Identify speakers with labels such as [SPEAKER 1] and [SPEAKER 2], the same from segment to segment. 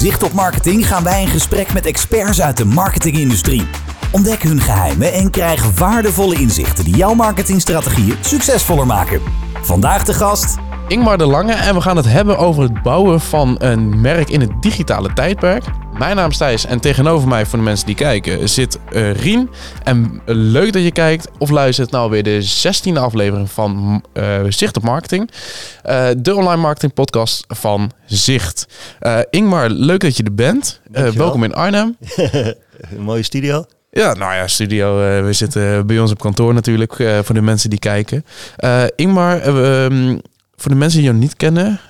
[SPEAKER 1] Zicht op Marketing gaan wij in gesprek met experts uit de marketingindustrie. Ontdek hun geheimen en krijg waardevolle inzichten die jouw marketingstrategieën succesvoller maken. Vandaag de gast
[SPEAKER 2] Ingmar de Lange en we gaan het hebben over het bouwen van een merk in het digitale tijdperk. Mijn naam is Thijs en tegenover mij, voor de mensen die kijken, zit uh, Rien. En leuk dat je kijkt of luistert naar alweer de 16e aflevering van uh, Zicht op Marketing. Uh, de online marketing podcast van Zicht. Ingmar, leuk dat je er bent. welkom in Arnhem.
[SPEAKER 3] een mooie studio.
[SPEAKER 2] Ja, nou ja, studio. we zitten bij ons op kantoor natuurlijk, voor de mensen die kijken. Ingmar, ehm, voor de mensen die jou niet kennen,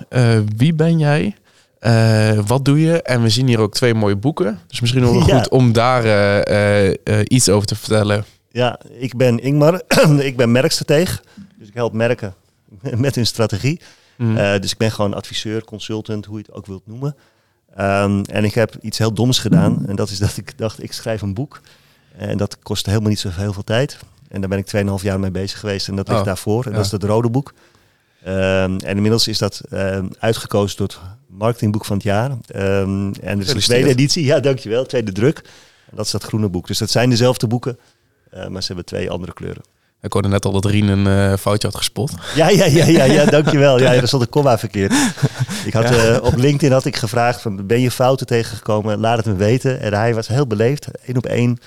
[SPEAKER 2] wie ben jij? Uh, wat doe je? En we zien hier ook twee mooie boeken. Dus misschien wel ja. goed om daar uh, uh, iets over te vertellen.
[SPEAKER 3] Ja, ik ben Ingmar. ik ben merkstratege. Dus ik help merken met hun strategie. Mm. dus ik ben gewoon adviseur, consultant, hoe je het ook wilt noemen. Um, en ik heb iets heel doms gedaan. En dat is dat ik dacht, ik schrijf een boek. En dat kost helemaal niet zo heel veel tijd. En daar ben ik 2,5 jaar mee bezig geweest. En dat ligt oh. daarvoor. En ja. dat is het rode boek. Um, en inmiddels is dat um, uitgekozen door het marketingboek van het jaar. Um, en er is een tweede editie. Ja, dankjewel. Tweede druk. En dat is dat groene boek. Dus dat zijn dezelfde boeken, uh, maar ze hebben twee andere kleuren.
[SPEAKER 2] Ik hoorde net al dat Rien een uh, foutje had gespot.
[SPEAKER 3] Ja, ja, ja, ja, ja dankjewel. Ja, er stond een komma verkeerd. Ik had, ja. uh, op LinkedIn had ik gevraagd, van, ben je fouten tegengekomen? Laat het me weten. En hij was heel beleefd, één op één.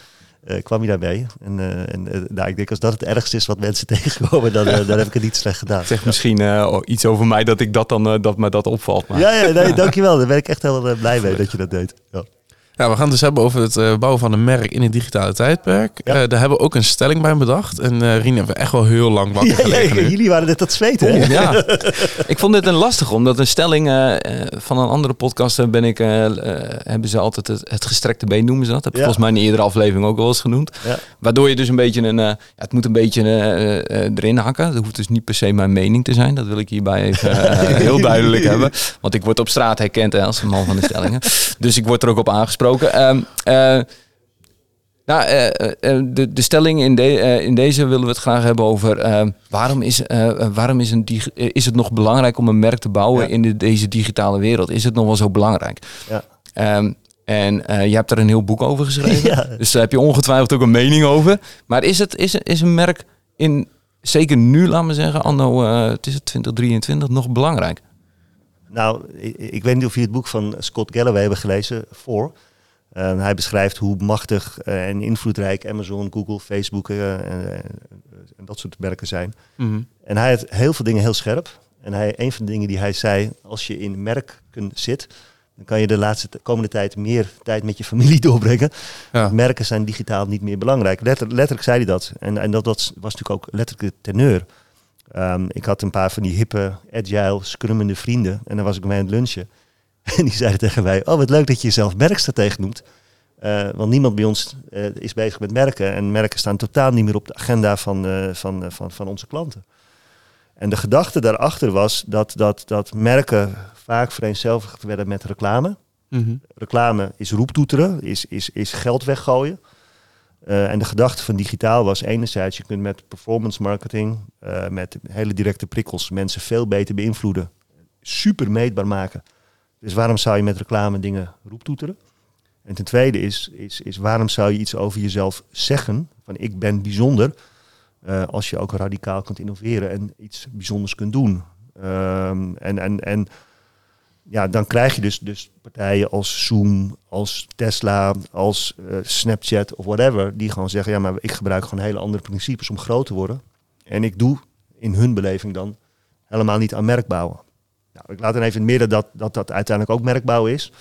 [SPEAKER 3] Uh, kwam je daarmee. En, uh, en uh, nou, ik denk als dat het ergste is wat mensen tegenkomen, dan, dan heb ik het niet slecht gedaan.
[SPEAKER 4] Zeg misschien iets over mij dat ik dat dan dat me dat opvalt. Maar.
[SPEAKER 3] Ja, ja, nee, dankjewel. Daar ben ik echt heel blij mee dat je dat deed. Ja.
[SPEAKER 2] Ja, we gaan het dus hebben over het uh, bouwen van een merk in het digitale tijdperk. Ja. Uh, daar hebben we ook een stelling bij bedacht. En uh, Rien hebben we echt wel heel lang wakker ja, gelegen.
[SPEAKER 3] Ja, jullie waren net dat zweten.
[SPEAKER 4] Oh, ja. ik vond dit een lastig, omdat een stelling van een andere podcast ben ik, hebben ze altijd het, het, gestrekte been noemen ze dat. Heb ik volgens mij in een eerdere aflevering ook wel eens genoemd. Waardoor je dus een beetje een, ja, het moet een beetje erin hakken. Dat hoeft dus niet per se mijn mening te zijn. Dat wil ik hierbij even heel duidelijk hebben. Want ik word op straat herkend als een man van de stellingen. Dus ik word er ook op aangesproken gesproken. Um, uh, nou, uh, uh, de, de stelling in, de, in deze willen we het graag hebben over ehm, waarom, is, waarom is, een is het nog belangrijk om een merk te bouwen in de, deze digitale wereld? Is het nog wel zo belangrijk? Ja. Um, en je hebt er een heel boek over geschreven. Ja. Dus daar heb je ongetwijfeld ook een mening over. Maar is, het, is, is een merk in, zeker nu, laat me zeggen, anno, het is het 2023, nog belangrijk?
[SPEAKER 3] Nou, ik, ik, weet niet of je het boek van Scott Galloway hebben gelezen, voor. Uh, hij beschrijft hoe machtig uh, en invloedrijk Amazon, Google, Facebook uh, en, en, dat soort merken zijn. Mm -hmm. En hij had heel veel dingen heel scherp. En hij, een van de dingen die hij zei, als je in merken zit, dan kan je de laatste komende tijd meer tijd met je familie doorbrengen. Ja. Merken zijn digitaal niet meer belangrijk. Letter, letterlijk zei hij dat. En, en dat, dat was natuurlijk ook letterlijk de teneur. Um, ik had een paar van die hippe, agile, scrummende vrienden. En dan was ik mee aan het lunchen. En die zeiden tegen mij, oh wat leuk dat je jezelf merkstratege noemt. Uh, want niemand bij ons uh, is bezig met merken. En merken staan totaal niet meer op de agenda van, uh, van, van, van onze klanten. En de gedachte daarachter was dat, dat, dat merken vaak vereenzelvigd werden met reclame. Mm -hmm. Reclame is roeptoeteren, is, is, is geld weggooien. en de gedachte van digitaal was enerzijds, je kunt met performance marketing, met hele directe prikkels, mensen veel beter beïnvloeden. Super meetbaar maken. Dus waarom zou je met reclame dingen roeptoeteren? En ten tweede is, is, is waarom zou je iets over jezelf zeggen, van ik ben bijzonder, uh, als je ook radicaal kunt innoveren en iets bijzonders kunt doen. Um, en, en, en ja, dan krijg je dus, dus partijen als Zoom, als Tesla, als uh, Snapchat of whatever, die gewoon zeggen, ja, maar ik gebruik gewoon hele andere principes om groot te worden. En ik doe in hun beleving dan helemaal niet aan merk bouwen. Nou, ik laat dan even in het midden dat, dat dat uiteindelijk ook merkbouw is.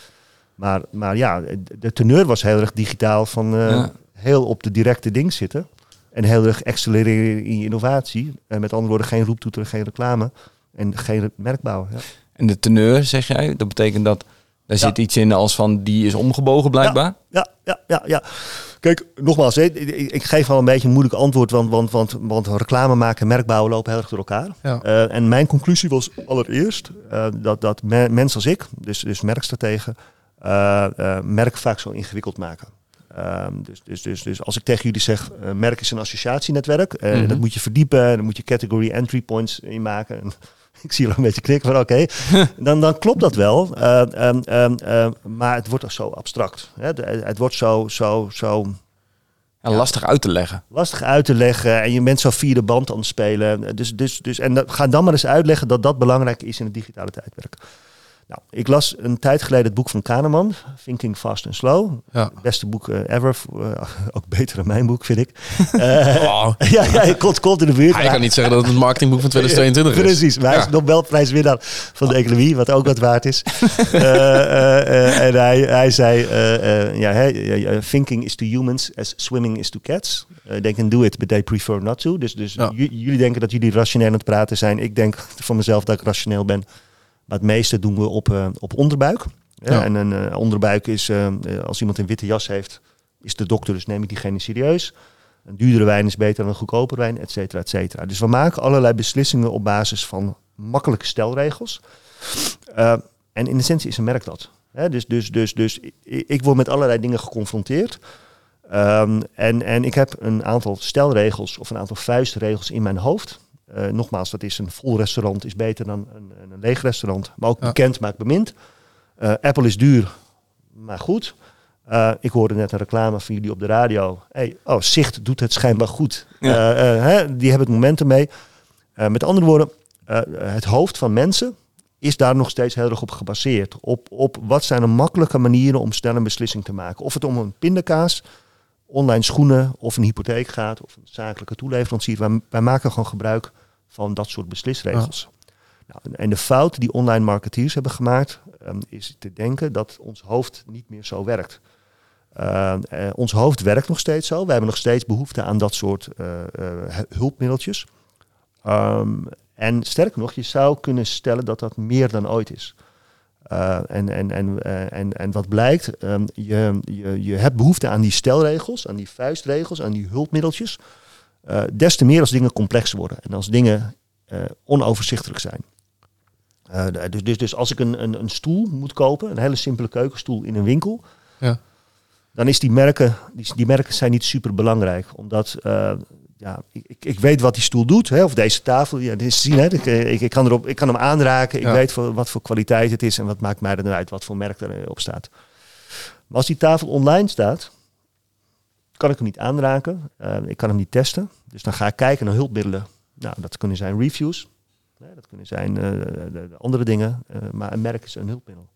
[SPEAKER 3] Maar, maar ja, de teneur was heel erg digitaal van uh, heel op de directe ding zitten. En heel erg accelereren in je innovatie. En met andere woorden, geen roeptoeter, geen reclame. En geen merkbouw. Ja.
[SPEAKER 4] En de teneur, zeg jij, dat betekent dat daar ja. zit iets in als van die is omgebogen blijkbaar?
[SPEAKER 3] Ja, ja, ja, ja. Kijk, nogmaals, ik, ik, geef al een beetje een moeilijk antwoord, want, want, want, want reclame maken en merkbouwen lopen heel erg door elkaar. Ja. Uh, en mijn conclusie was allereerst uh, dat, dat me, mensen als ik, dus, dus merkstrategen, uh, merk vaak zo ingewikkeld maken. Um, dus, dus, dus, dus als ik tegen jullie zeg, merk is een associatiennetwerk, mm -hmm. dat moet je verdiepen, dan moet je category entry points in maken. ik zie je een beetje knikken van oké, dan, dan klopt dat wel. Uh, maar het wordt toch zo abstract. Hè? Het wordt zo, zo, zo
[SPEAKER 4] ja, lastig uit te leggen.
[SPEAKER 3] Lastig uit te leggen. En je bent zo vierde band aan het spelen. Dus, dus, dus, en ga dan maar eens uitleggen dat dat belangrijk is in het digitale tijdperk. Nou, ik las een tijd geleden het boek van Kahneman, Thinking Fast and Slow. Ja. beste boek uh, ever. Uh, ook beter dan mijn boek, vind ik. Uh, oh. ja, ja, komt, komt in de buurt.
[SPEAKER 2] Hij kan niet zeggen dat het een marketingboek van 2022 is.
[SPEAKER 3] Precies, maar hij is Nobelprijswinnaar van de economie, wat ook wat waard is. en hij, hij zei, ja, thinking is to humans as swimming is to cats. they can do it, but they prefer not to. Dus, dus jullie denken dat jullie rationeel aan het praten zijn. Ik denk van mezelf dat ik rationeel ben. Maar het meeste doen we op, uh, op onderbuik. Ja. En een uh, onderbuik is, uh, als iemand een witte jas heeft, is de dokter, dus neem ik diegene serieus. Een duurdere wijn is beter dan een goedkoper wijn, et cetera, et cetera. Dus we maken allerlei beslissingen op basis van makkelijke stelregels. en in essentie is een merk dat. dus, dus, dus, dus ik word met allerlei dingen geconfronteerd. Um, en, en ik heb een aantal stelregels of een aantal vuistregels in mijn hoofd. Uh, nogmaals, dat is een vol restaurant is beter dan een, een leeg restaurant. Maar ook bekend maakt bemind. Uh, Apple is duur, maar goed. Uh, ik hoorde net een reclame van jullie op de radio. Hey, oh, Zicht doet het schijnbaar goed. Hè, die hebben het momentum mee. met andere woorden, het hoofd van mensen is daar nog steeds heel erg op gebaseerd. Op, op wat zijn de makkelijke manieren om snel een beslissing te maken. Of het om een pindakaas online schoenen of een hypotheek gaat of een zakelijke toeleverancier. Wij, wij maken gewoon gebruik van dat soort beslisregels. Nou, en de fout die online marketeers hebben gemaakt, um, is te denken dat ons hoofd niet meer zo werkt. Uh, uh, ons hoofd werkt nog steeds zo. We hebben nog steeds behoefte aan dat soort uh, hulpmiddeltjes. Um, en sterker nog, je zou kunnen stellen dat dat meer dan ooit is. en, en, en, en, en wat blijkt, um, je, je, je hebt behoefte aan die stelregels, aan die vuistregels, aan die hulpmiddeltjes. Uh, des te meer als dingen complexer worden en als dingen uh, onoverzichtelijk zijn. Uh, dus, dus, dus als ik een, een, een, stoel moet kopen, een hele simpele keukenstoel in een winkel, ja. dan is die merken, die, die merken zijn niet super belangrijk. Omdat ja, ik, ik weet wat die stoel doet, hè, of deze tafel, ja, dit is zien, hè, ik, ik, ik, kan erop, ik kan hem aanraken, ik weet voor, wat voor kwaliteit het is en wat maakt mij er nou uit, wat voor merk erop staat. Maar als die tafel online staat, kan ik hem niet aanraken. Uh, ik kan hem niet testen. Dus dan ga ik kijken naar hulpmiddelen. Nou, dat kunnen zijn reviews. dat kunnen zijn uh, de, de andere dingen. Uh, maar een merk is een hulpmiddel.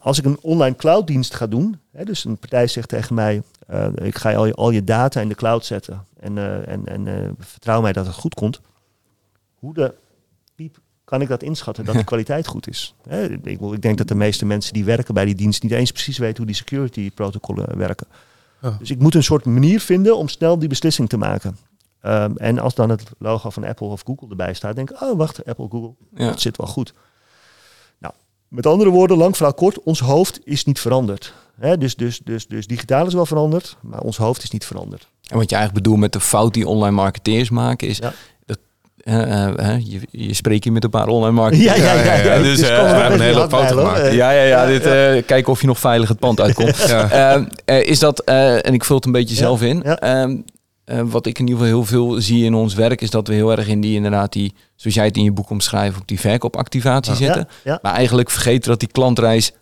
[SPEAKER 3] als ik een online clouddienst ga doen, hè, dus een partij zegt tegen mij, ik ga al je, al je data in de cloud zetten en, en, en vertrouw mij dat het goed komt. Hoe de piep kan ik dat inschatten dat de kwaliteit goed is? Hè, ik, ik, denk dat de meeste mensen die werken bij die dienst niet eens precies weten hoe die security protocollen werken. Dus ik moet een soort manier vinden om snel die beslissing te maken. Um, en als dan het logo van Apple of Google erbij staat, denk ik, oh wacht, Apple, Google, ja. dat zit wel goed. Nou, met andere woorden, lang verhaal kort, ons hoofd is niet veranderd. He, dus, dus, dus, dus digitaal is wel veranderd, maar ons hoofd is niet veranderd.
[SPEAKER 4] En wat je eigenlijk bedoelt met de fout die online marketeers maken, is ja. Uh, uh, je, je spreekt hier met een paar online marketeers.
[SPEAKER 3] Ja, ja, ja. ja,
[SPEAKER 2] dus uh, we hebben een hele foto gemaakt.
[SPEAKER 4] Ja, ja, ja. Dit, kijken of je nog veilig het pand uitkomt. is dat, en ik vul het een beetje zelf in. Ehm, wat ik in ieder geval heel veel zie in ons werk, is dat we heel erg in die inderdaad die, zoals jij het in je boek omschrijft, op die verkoopactivatie zitten. Maar eigenlijk vergeten dat die klantreis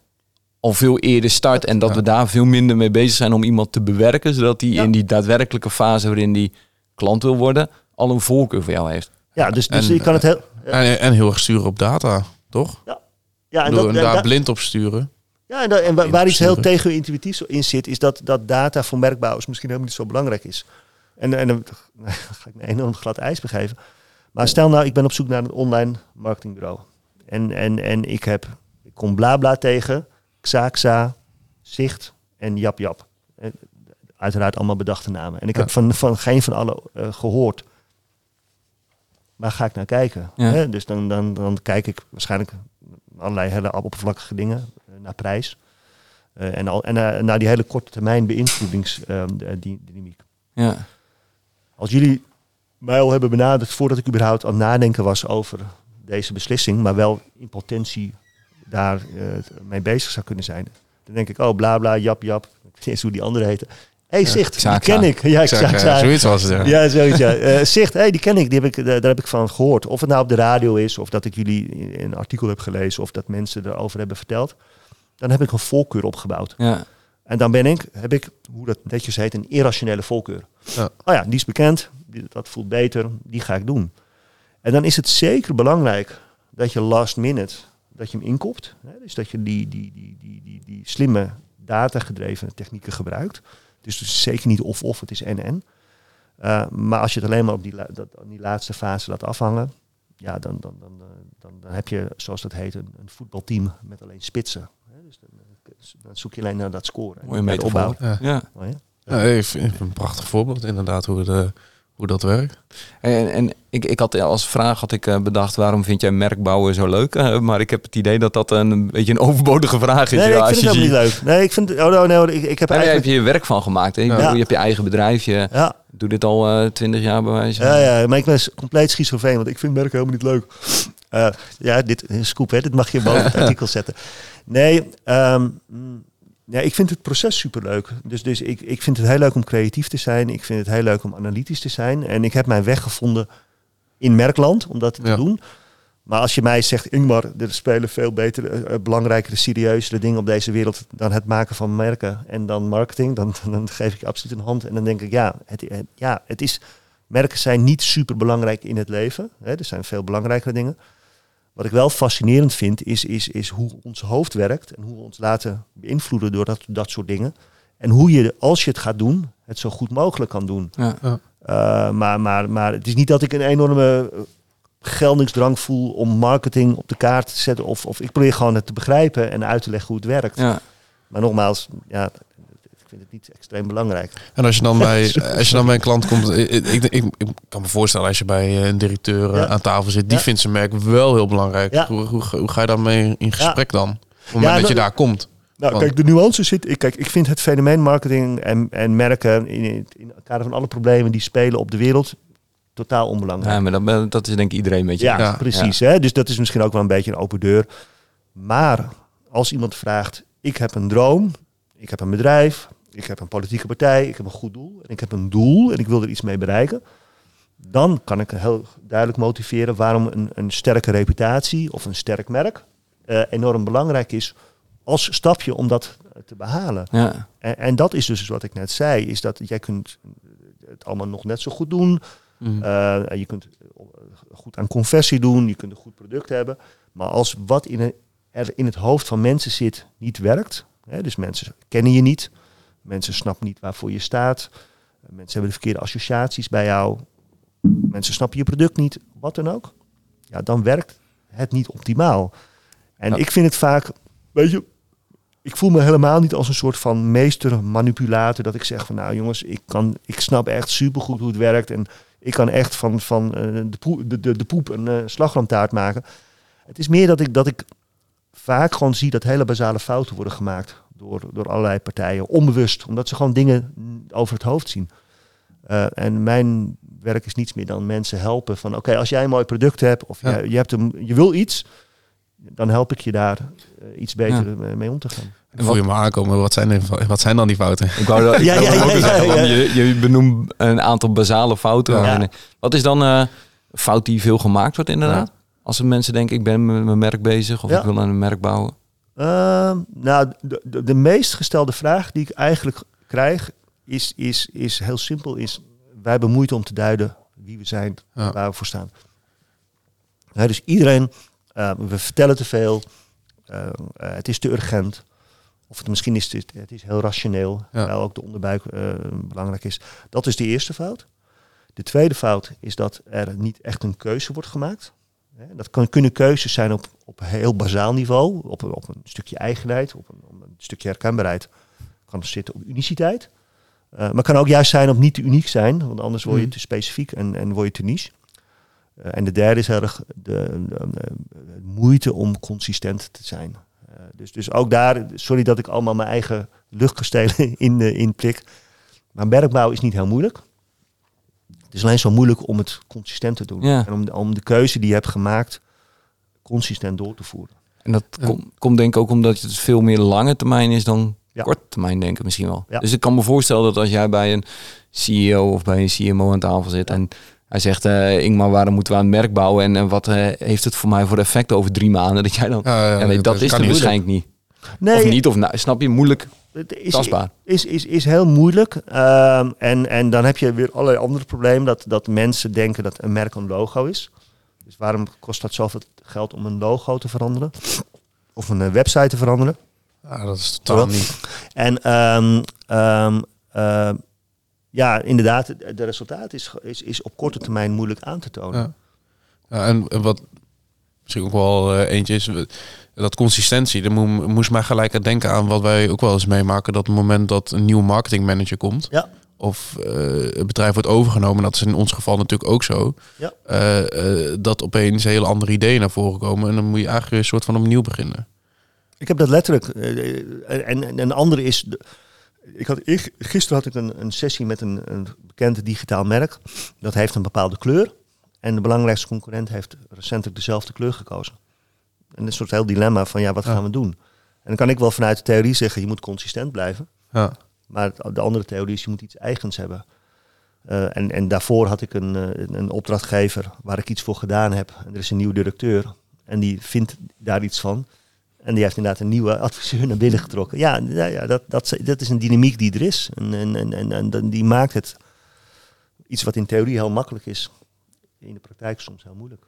[SPEAKER 4] al veel eerder start en dat we daar veel minder mee bezig zijn om iemand te bewerken, zodat die in die daadwerkelijke fase waarin die klant wil worden, al een voorkeur voor jou heeft.
[SPEAKER 3] Ja, dus, dus je kan het heel...
[SPEAKER 2] En, en heel erg sturen op data, toch? Ja. ja en, dat, daar blind op sturen.
[SPEAKER 3] Ja, en, en waar iets heel tegenintuïtiefs in zit, is dat, dat data voor merkbouwers misschien helemaal niet zo belangrijk is. En, en dan ga ik me enorm glad ijs begeven. Maar stel nou, ik ben op zoek naar een online marketingbureau. En, en, en ik, heb, ik kom Blabla tegen, Xaxa, Zicht en Jap Jap. Uiteraard allemaal bedachte namen. En ik heb van, van geen van alle uh, gehoord waar ga ik naar kijken? Hè? Dus dan, dan, dan kijk ik waarschijnlijk allerlei hele oppervlakkige dingen uh, naar prijs. Uh, en al, en uh, naar die hele korte termijn beïnvloedingsdynamiek.
[SPEAKER 4] ja.
[SPEAKER 3] Als jullie mij al hebben benaderd voordat ik überhaupt aan het nadenken was over deze beslissing, maar wel in potentie daar mee bezig zou kunnen zijn. Dan denk ik, oh bla bla, jap jap, ik weet niet eens hoe die andere heten. Hey, Zicht, die ken ik. Ja, ik
[SPEAKER 2] zag,
[SPEAKER 3] ja,
[SPEAKER 2] zoiets was het. Ja,
[SPEAKER 3] ja zoiets. Ja. Uh, Zicht, hey, die ken ik. Die heb ik. Daar heb ik van gehoord. Of het nou op de radio is, of dat ik jullie in een artikel heb gelezen, of dat mensen erover hebben verteld. Dan heb ik een voorkeur opgebouwd.
[SPEAKER 4] Ja.
[SPEAKER 3] En dan ben ik, heb ik, hoe dat netjes heet, een irrationele voorkeur. Ja. Oh ja, die is bekend, die, dat voelt beter, die ga ik doen. En dan is het zeker belangrijk dat je last minute, dat je hem inkopt. Hè? Dus dat je die, die, die, die, die, die slimme data-gedreven technieken gebruikt. Dus het is zeker niet of-of, het is en-en. Uh, maar als je het alleen maar op die, dat, die laatste fase laat afhangen, ja, dan, dan, dan, dan, dan heb je, zoals dat heet, een, een voetbalteam met alleen spitsen. Dus dan, dan, zoek je alleen naar dat scoren.
[SPEAKER 4] Mooie mee
[SPEAKER 3] opbouwen.
[SPEAKER 4] Ja. Ja.
[SPEAKER 2] Oh, ja? ja. even, een prachtig voorbeeld inderdaad hoe de hoe dat werkt.
[SPEAKER 4] En, en ik, ik had als vraag had ik eh, bedacht, waarom vind jij merkbouwen zo leuk? Uh, maar ik heb het idee dat dat een beetje een overbodige vraag is.
[SPEAKER 3] Nee, ja, ik vind het niet leuk. Nee, ik vind, oh, no, nee, ik, ik heb
[SPEAKER 4] eigenlijk... heb je je werk van gemaakt. Hè? Ja. Je hebt je eigen bedrijf. Je ja. doet dit al uh, twintig jaar bij wijze
[SPEAKER 3] Ja, ja, maar ik ben compleet schizofreen, want ik vind merk helemaal niet leuk. ja, dit is scoop, hè? dit mag je boven het artikel zetten. Nee, um, ja, ik vind het proces superleuk. Dus, dus ik, ik vind het heel leuk om creatief te zijn. Ik vind het heel leuk om analytisch te zijn. En ik heb mijn weg gevonden in merkland om dat te doen. Maar als je mij zegt, Ingmar, er spelen veel betere, uh, belangrijkere, serieuzere dingen op deze wereld dan het maken van merken en dan marketing, dan, dan geef ik je absoluut een hand. En dan denk ik, ja, het, ja, het is, merken zijn niet super belangrijk in het leven. Hè, er zijn veel belangrijkere dingen. Wat ik wel fascinerend vind, is, is, is hoe ons hoofd werkt en hoe we ons laten beïnvloeden door dat, dat soort dingen. En hoe je, als je het gaat doen, het zo goed mogelijk kan doen. Ja. Uh, maar, maar, maar het is niet dat ik een enorme eh, geldingsdrang voel om marketing op de kaart te zetten. Of, of ik probeer gewoon het te begrijpen en uit te leggen hoe het werkt. Ja. Maar nogmaals, ja, vind het niet extreem belangrijk.
[SPEAKER 2] En als je dan bij, als je dan bij een klant komt, ik, ik, ik, ik kan me voorstellen als je bij eh, een directeur eh, aan tafel zit, die vindt zijn merk wel heel belangrijk. Hoe, hoe, hoe, ga je daarmee in gesprek dan? Op het moment dat je daar komt.
[SPEAKER 3] Nou, kijk, de nuance zit. Ik, kijk, ik vind het fenomeen marketing en, en merken in, in het kader van alle problemen die spelen op de wereld totaal onbelangrijk.
[SPEAKER 4] Ja, maar dat, dat is denk ik iedereen met je.
[SPEAKER 3] Ja, ja. precies. Hè? Dus dat is misschien ook wel een beetje een open deur. Maar als iemand vraagt, ik heb een droom, ik heb een bedrijf, ik heb een politieke partij, ik heb een goed doel en ik heb een doel en ik wil er iets mee bereiken. Dan kan ik heel duidelijk motiveren waarom een, een sterke reputatie of een sterk merk uh, enorm belangrijk is als stapje om dat te behalen. Ja. En, en, dat is dus wat ik net zei, is dat jij kunt het allemaal nog net zo goed doen. Mm. Uh, je kunt goed aan conversie doen, je kunt een goed product hebben. Maar als wat in er in het hoofd van mensen zit niet werkt, hè, dus mensen kennen je niet, Mensen snappen niet waarvoor je staat. Mensen hebben de verkeerde associaties bij jou. Mensen snappen je product niet, wat dan ook. Ja, dan werkt het niet optimaal. En ik vind het vaak, weet je, ik voel me helemaal niet als een soort van meester manipulator. Dat ik zeg van nou jongens, ik, kan, ik snap echt supergoed hoe het werkt. En ik kan echt van, van uh, de, poep, de, de, de poep een uh, slagroomtaart maken. Het is meer dat ik, dat ik vaak gewoon zie dat hele basale fouten worden gemaakt door, door allerlei partijen, onbewust, omdat ze gewoon dingen over het hoofd zien. Uh, en mijn werk is niets meer dan mensen helpen van oké, als jij een mooi product hebt of je, je, hebt een, je wil iets, dan help ik je daar uh, iets beter ja. mee om te gaan.
[SPEAKER 2] En voel je me aankomen, wat zijn, wat zijn dan die fouten?
[SPEAKER 4] Ik wou dat, ja, ja, ja, Je, je benoemt een aantal basale fouten. Wat is dan uh, fout die veel gemaakt wordt inderdaad? Als mensen denken, ik ben met mijn merk bezig of ik wil een merk bouwen.
[SPEAKER 3] Uh, nou, de, de, de, meest gestelde vraag die ik eigenlijk krijg is, is, is heel simpel. Is, wij hebben moeite om te duiden wie we zijn, waar we voor staan. dus iedereen, uh, we vertellen te veel, uh, het is te urgent. Of het, misschien is het, het is heel rationeel, ja. terwijl ook de onderbuik belangrijk is. Dat is de eerste fout. De tweede fout is dat er niet echt een keuze wordt gemaakt. Dat kan, kunnen keuzes zijn op, op heel bazaal niveau, op, op een stukje eigenheid, op een, op een stukje herkenbaarheid. Kan zitten op uniciteit. Uh, maar kan ook juist zijn op niet te uniek zijn, want anders word je mm. te specifiek en, en word je te niche. Uh, en de derde is erg de, de, de, moeite om consistent te zijn. Uh, dus, dus ook daar, sorry dat ik allemaal mijn eigen luchtkastelen in, in plik. Maar merkbouw is niet heel moeilijk. Het is alleen zo moeilijk om het consistent te doen. En om, om de keuze die je hebt gemaakt consistent door te voeren.
[SPEAKER 4] En dat komt denk ik ook omdat het veel meer lange termijn is dan Ja. Kort termijn denken misschien wel. Dus ik kan me voorstellen dat als jij bij een CEO of bij een CMO aan tafel zit en hij zegt, uh, Ingmar, waarom moeten we aan het merk bouwen en, en wat uh, heeft het voor mij voor effect over drie maanden? Dat jij dan, ja, ja, dat, dat is er waarschijnlijk niet. Nee, of niet, of nou, snap je, moeilijk is, tastbaar.
[SPEAKER 3] Is, is, is heel moeilijk. Uh, en, en dan heb je weer allerlei andere problemen. Dat, dat mensen denken dat een merk een logo is. Dus waarom kost dat zoveel geld om een logo te veranderen? Of een eh, website te veranderen?
[SPEAKER 2] Ja, dat is totaal niet.
[SPEAKER 3] En um, um, uh, ja, inderdaad, de resultaat is, is, is op korte termijn moeilijk aan te tonen. Ja.
[SPEAKER 2] ja en, wat misschien ook wel uh, eentje is, dat consistentie. Mo moest mij gelijk aan denken aan wat wij ook wel eens meemaken. Dat het moment dat een nieuwe marketingmanager komt.
[SPEAKER 3] Ja.
[SPEAKER 2] Of uh, het bedrijf wordt overgenomen, dat is in ons geval natuurlijk ook zo.
[SPEAKER 3] Ja.
[SPEAKER 2] Uh, dat opeens hele andere ideeën naar voren komen. En dan moet je eigenlijk een soort van opnieuw beginnen.
[SPEAKER 3] Ik heb dat letterlijk. en, en een andere is. Ik had, gisteren had ik een, een sessie met een, een bekend digitaal merk. Dat heeft een bepaalde kleur. En de belangrijkste concurrent heeft recentelijk dezelfde kleur gekozen. En een soort heel dilemma van ja, wat gaan we doen? En dan kan ik wel vanuit de theorie zeggen, je moet consistent blijven.
[SPEAKER 2] Ja.
[SPEAKER 3] Maar de andere theorie is, je moet iets eigens hebben. Uh, en, en daarvoor had ik een, een, een opdrachtgever waar ik iets voor gedaan heb. En er is een nieuwe directeur en die vindt daar iets van. En die heeft inderdaad een nieuwe adviseur naar binnen getrokken. Ja, ja, ja dat, dat, dat is een dynamiek die er is. En, en, en, en, die maakt het iets wat in theorie heel makkelijk is, in de praktijk soms heel moeilijk.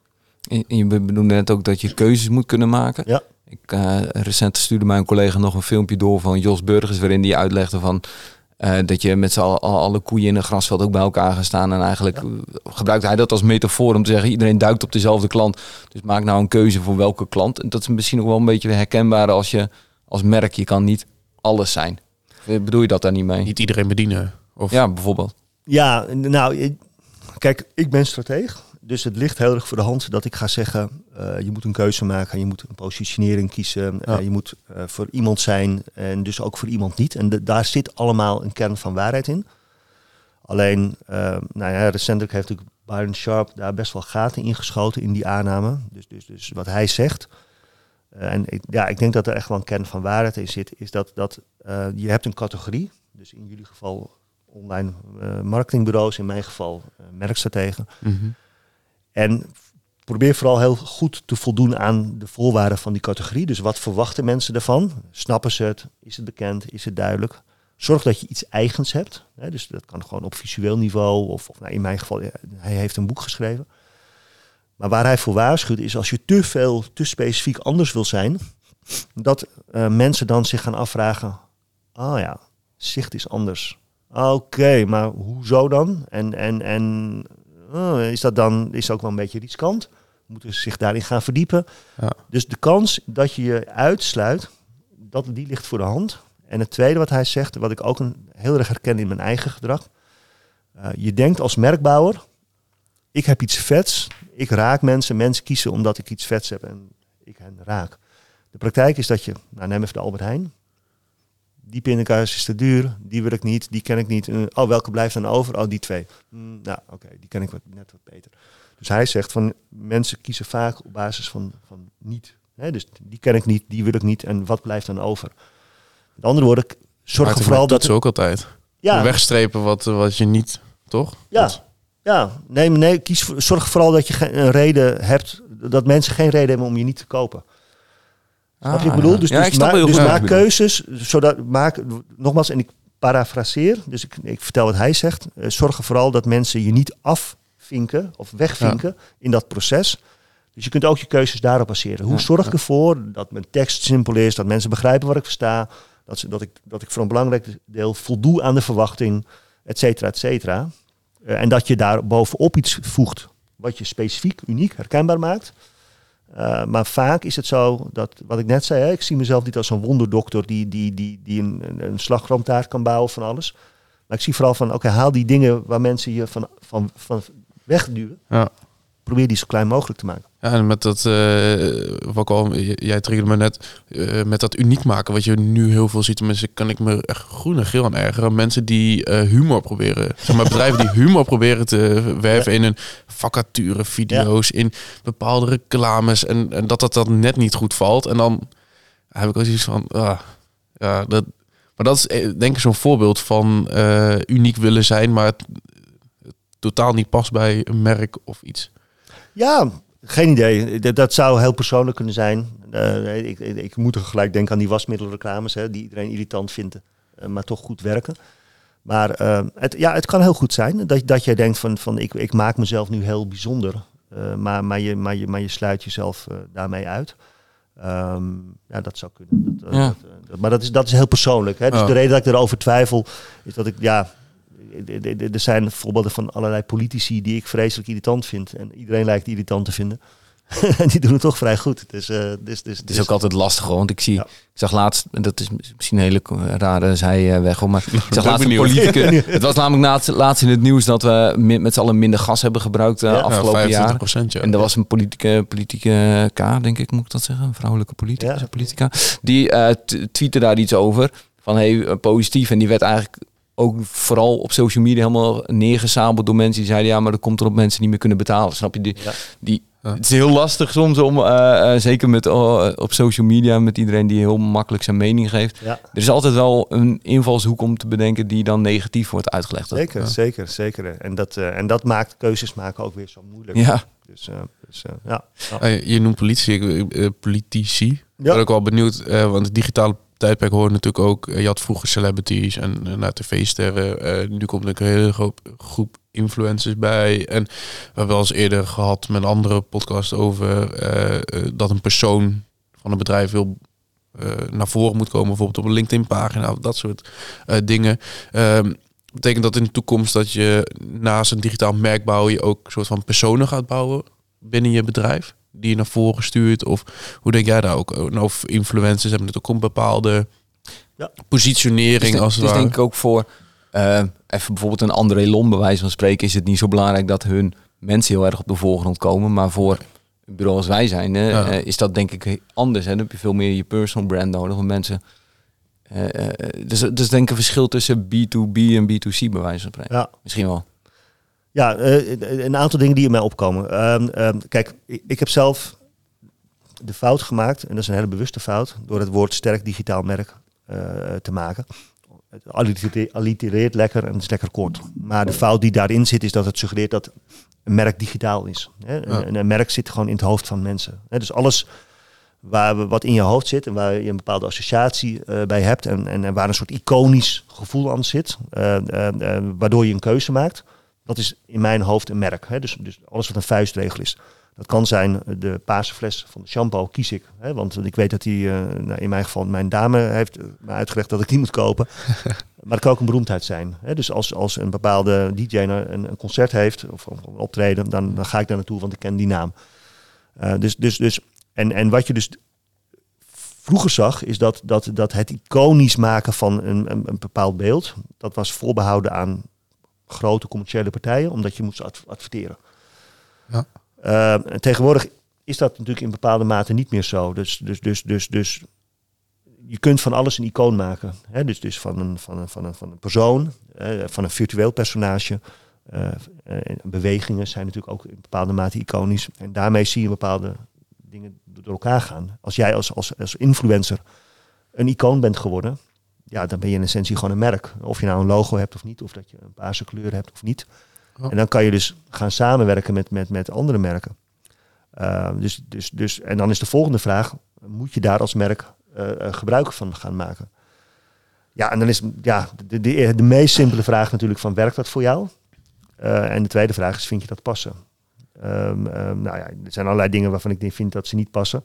[SPEAKER 4] En je bedoelde net ook dat je keuzes moet kunnen maken.
[SPEAKER 3] Ja.
[SPEAKER 4] Ik, uh, recent stuurde mijn collega nog een filmpje door van Jos Burgers, waarin hij uitlegde van uh, dat je met z'n allen alle koeien in een grasveld ook bij elkaar gaat staan. En eigenlijk ja. gebruikt hij dat als metafoor om te zeggen, iedereen duikt op dezelfde klant. Dus maak nou een keuze voor welke klant. En dat is misschien ook wel een beetje herkenbaar als je als merk, je kan niet alles zijn. Bedoel je dat daar niet mee?
[SPEAKER 2] Niet iedereen bedienen? Of?
[SPEAKER 4] Ja, bijvoorbeeld.
[SPEAKER 3] Ja, nou, kijk, ik ben strateeg. Dus het ligt heel erg voor de hand dat ik ga zeggen, uh, je moet een keuze maken, je moet een positionering kiezen, ja. uh, je moet uh, voor iemand zijn en dus ook voor iemand niet. En de, daar zit allemaal een kern van waarheid in. Alleen, nou ja, recentelijk heeft natuurlijk Byron Sharp daar best wel gaten ingeschoten in die aanname. Dus, dus, dus wat hij zegt, en ik, ja, ik denk dat er echt wel een kern van waarheid in zit, is dat, dat je hebt een categorie, dus in jullie geval online marketingbureaus, in mijn geval merkstrategen. Mm -hmm. En probeer vooral heel goed te voldoen aan de voorwaarden van die categorie. Dus wat verwachten mensen ervan? Snappen ze het? Is het bekend? Is het duidelijk? Zorg dat je iets eigens hebt. Hè? Dus dat kan gewoon op visueel niveau. Of, of nou in mijn geval, hij heeft een boek geschreven. Maar waar hij voor waarschuwt is als je te veel, te specifiek anders wil zijn, dat uh, mensen dan zich gaan afvragen: oh ja, zicht is anders. Oké, okay, maar hoezo dan? En, en, en oh, is dat dan is ook wel een beetje riskant? Moeten ze zich daarin gaan verdiepen?
[SPEAKER 2] Ja.
[SPEAKER 3] Dus de kans dat je je uitsluit, dat, die ligt voor de hand. En het tweede wat hij zegt, wat ik ook een, heel erg herken in mijn eigen gedrag. Uh, je denkt als merkbouwer, ik heb iets vets, ik raak mensen, mensen kiezen omdat ik iets vets heb en ik hen raak. De praktijk is dat je, nou neem even de Albert Heijn, die pindakaas is te duur, die wil ik niet, die ken ik niet. Uh, oh, welke blijft dan over? Oh, die twee. Mm, nou, oké, die ken ik wat, net wat beter. Dus hij zegt van mensen kiezen vaak op basis van, van niet. Hè? Dus die ken ik niet, die wil ik niet en wat blijft dan over? Met andere woorden, zorg vooral dat...
[SPEAKER 2] ze ook altijd. Ja. Wegstrepen wat, wat je niet, toch?
[SPEAKER 3] Ja, dat... ja. Nee, nee, kies, zorg vooral dat je een reden hebt, dat mensen geen reden hebben om je niet te kopen. Ik bedoel? Dus, dus, ma dus maak keuzes, zodat maak, nogmaals, en ik parafraseer, dus ik, ik vertel wat hij zegt. Uh, zorg er vooral dat mensen je niet afvinken of wegvinken in dat proces. Dus je kunt ook je keuzes daarop baseren. Hoe zorg ik ervoor dat mijn tekst simpel is, dat mensen begrijpen wat ik versta, dat, ze, dat, ik, dat ik voor een belangrijk deel voldoe aan de verwachting, et cetera, et cetera. Uh, en dat je daar bovenop iets voegt wat je specifiek, uniek, herkenbaar maakt. Uh, maar vaak is het zo dat, wat ik net zei, hè, ik zie mezelf niet als een wonderdokter die, die, die, die een, een slagroomtaart kan bouwen van alles. Maar ik zie vooral van, oké, okay, haal die dingen waar mensen je van, van, van wegduwen.
[SPEAKER 2] Ja.
[SPEAKER 3] Probeer die zo klein mogelijk te maken.
[SPEAKER 2] Ja, en met dat, uh, wat al, jij triggerde me net, uh, met dat uniek maken, wat je nu heel veel ziet, mensen kan ik me echt groen en geel aan ergeren. Mensen die uh, humor proberen, zeg maar bedrijven die humor proberen te werven ja. in een vacature, video's, ja. in bepaalde reclames en, en dat dat dan net niet goed valt. En dan heb ik ook zoiets van, ah, ja, dat Maar dat is denk ik zo'n voorbeeld van uniek willen zijn, maar het, totaal niet past bij een merk of iets.
[SPEAKER 3] Ja, geen idee. Dat, zou heel persoonlijk kunnen zijn. ik, ik, ik, moet er gelijk denken aan die wasmiddelreclames, hè, die iedereen irritant vindt, maar toch goed werken. Maar uh, het, ja, het kan heel goed zijn dat, dat jij denkt van, van ik, ik maak mezelf nu heel bijzonder. Maar, maar, je, maar, je, maar je sluit jezelf daarmee uit. Um, ja, dat zou kunnen. Dat, ja. dat, maar dat is, dat is heel persoonlijk. Hè? Dus de reden dat ik erover twijfel, is dat ik, ja, er zijn voorbeelden van allerlei politici die ik vreselijk irritant vind. En iedereen lijkt irritant te vinden. en die doen het toch vrij goed. Dus, uh, dus, dus,
[SPEAKER 4] het is ook altijd lastig, want ik zie, ik zag laatst, dat is misschien een hele rare zijweg, maar ik zag laatst een politicus. het was namelijk laatst, laatst in het nieuws dat we met z'n allen minder gas hebben gebruikt uh, ja, afgelopen jaar. Ja. En er was een politieke, politieke K, denk ik, moet ik dat zeggen, een vrouwelijke politica, ja. politica, die uh, tweette daar iets over van hey, positief en die werd eigenlijk ook vooral op social media helemaal neergezabeld door mensen die zeiden ja, maar dat komt er op mensen niet meer kunnen betalen. Snap je? Die, die het is heel lastig soms om, uh, zeker met, uh, op social media, met iedereen die heel makkelijk zijn mening geeft. Ja. Er is altijd wel een invalshoek om te bedenken die dan negatief wordt uitgelegd.
[SPEAKER 3] Zeker,
[SPEAKER 4] ja.
[SPEAKER 3] zeker, zeker. En dat, en dat maakt keuzes maken ook weer zo moeilijk.
[SPEAKER 4] Ja.
[SPEAKER 3] Dus, dus ja.
[SPEAKER 2] je noemt politie, politici. Ik ben ook wel benieuwd, want het digitale tijdperk hoort natuurlijk ook, je had vroeger celebrities en naar tv-sterren. nu komt er een hele groep, groep influencers bij. En we hebben wel eens eerder gehad met een andere podcast over dat een persoon van een bedrijf wil naar voren moet komen, bijvoorbeeld op een LinkedIn-pagina, dat soort dingen. Uh, betekent dat in de toekomst dat je naast een digitaal merk bouwen, je ook een soort van personen gaat bouwen binnen je bedrijf, die je naar voren stuurt? Of hoe denk jij daar ook? Of influencers hebben het ook een bepaalde ja. positionering
[SPEAKER 4] dus
[SPEAKER 2] als het
[SPEAKER 4] dus denk ik ook voor uh, even bijvoorbeeld een André Lom bij wijze van spreken is het niet zo belangrijk dat hun mensen heel erg op de voorgrond komen. Maar voor een bureau als wij zijn, uh, is dat denk ik anders. Hè? Dan heb je veel meer je personal brand nodig. om mensen, uh, dus, dus denk ik een verschil tussen B2B en B2C bij wijze van spreken. Ja. Misschien wel.
[SPEAKER 3] Ja, een aantal dingen die in mij opkomen. Uh, kijk, ik heb zelf de fout gemaakt, en dat is een hele bewuste fout, door het woord sterk digitaal merk te maken het allitereert lekker en het is lekker kort. Maar de fout die daarin zit is dat het suggereert dat een merk digitaal is. Hè? Een, een, merk zit gewoon in het hoofd van mensen. Hè? Dus alles waar, wat in je hoofd zit en waar je een bepaalde associatie uh, bij hebt en, en, waar een soort iconisch gevoel aan zit, uh, waardoor je een keuze maakt, dat is in mijn hoofd een merk. Hè? Dus, dus alles wat een vuistregel is. Dat kan zijn de paarse fles van de shampoo, kies ik. Hè, want ik weet dat die, uh, nou in mijn geval, mijn dame heeft me uitgelegd dat ik die moet kopen. maar het kan ook een beroemdheid zijn. Hè. Dus als, als een bepaalde DJ een, een concert heeft of, of, een optreden, dan, dan ga ik daar naartoe, want ik ken die naam. Uh, dus, dus, dus, en, en wat je dus vroeger zag, is dat, dat, dat het iconisch maken van een, een, een bepaald beeld, dat was voorbehouden aan grote commerciële partijen, omdat je moest adverteren. Ja. Uh, tegenwoordig is dat natuurlijk in bepaalde mate niet meer zo. Dus, dus, dus, dus, dus je kunt van alles een icoon maken. Hè? Dus, dus van, een, van, een, van, een, van een persoon, van een virtueel personage. Uh, bewegingen zijn natuurlijk ook in bepaalde mate iconisch. En daarmee zie je bepaalde dingen door elkaar gaan. Als jij als, als, als influencer een icoon bent geworden, ja, dan ben je in essentie gewoon een merk. Of je nou een logo hebt of niet, of dat je een paarse kleur hebt of niet. Oh. En dan kan je dus gaan samenwerken met, met, met andere merken. Uh, dus, dus, dus, en dan is de volgende vraag, moet je daar als merk uh, gebruik van gaan maken? Ja, en dan is ja, de, de, de meest simpele vraag natuurlijk van, werkt dat voor jou? Uh, en de tweede vraag is, vind je dat passen? Um, um, nou ja, er zijn allerlei dingen waarvan ik vind dat ze niet passen.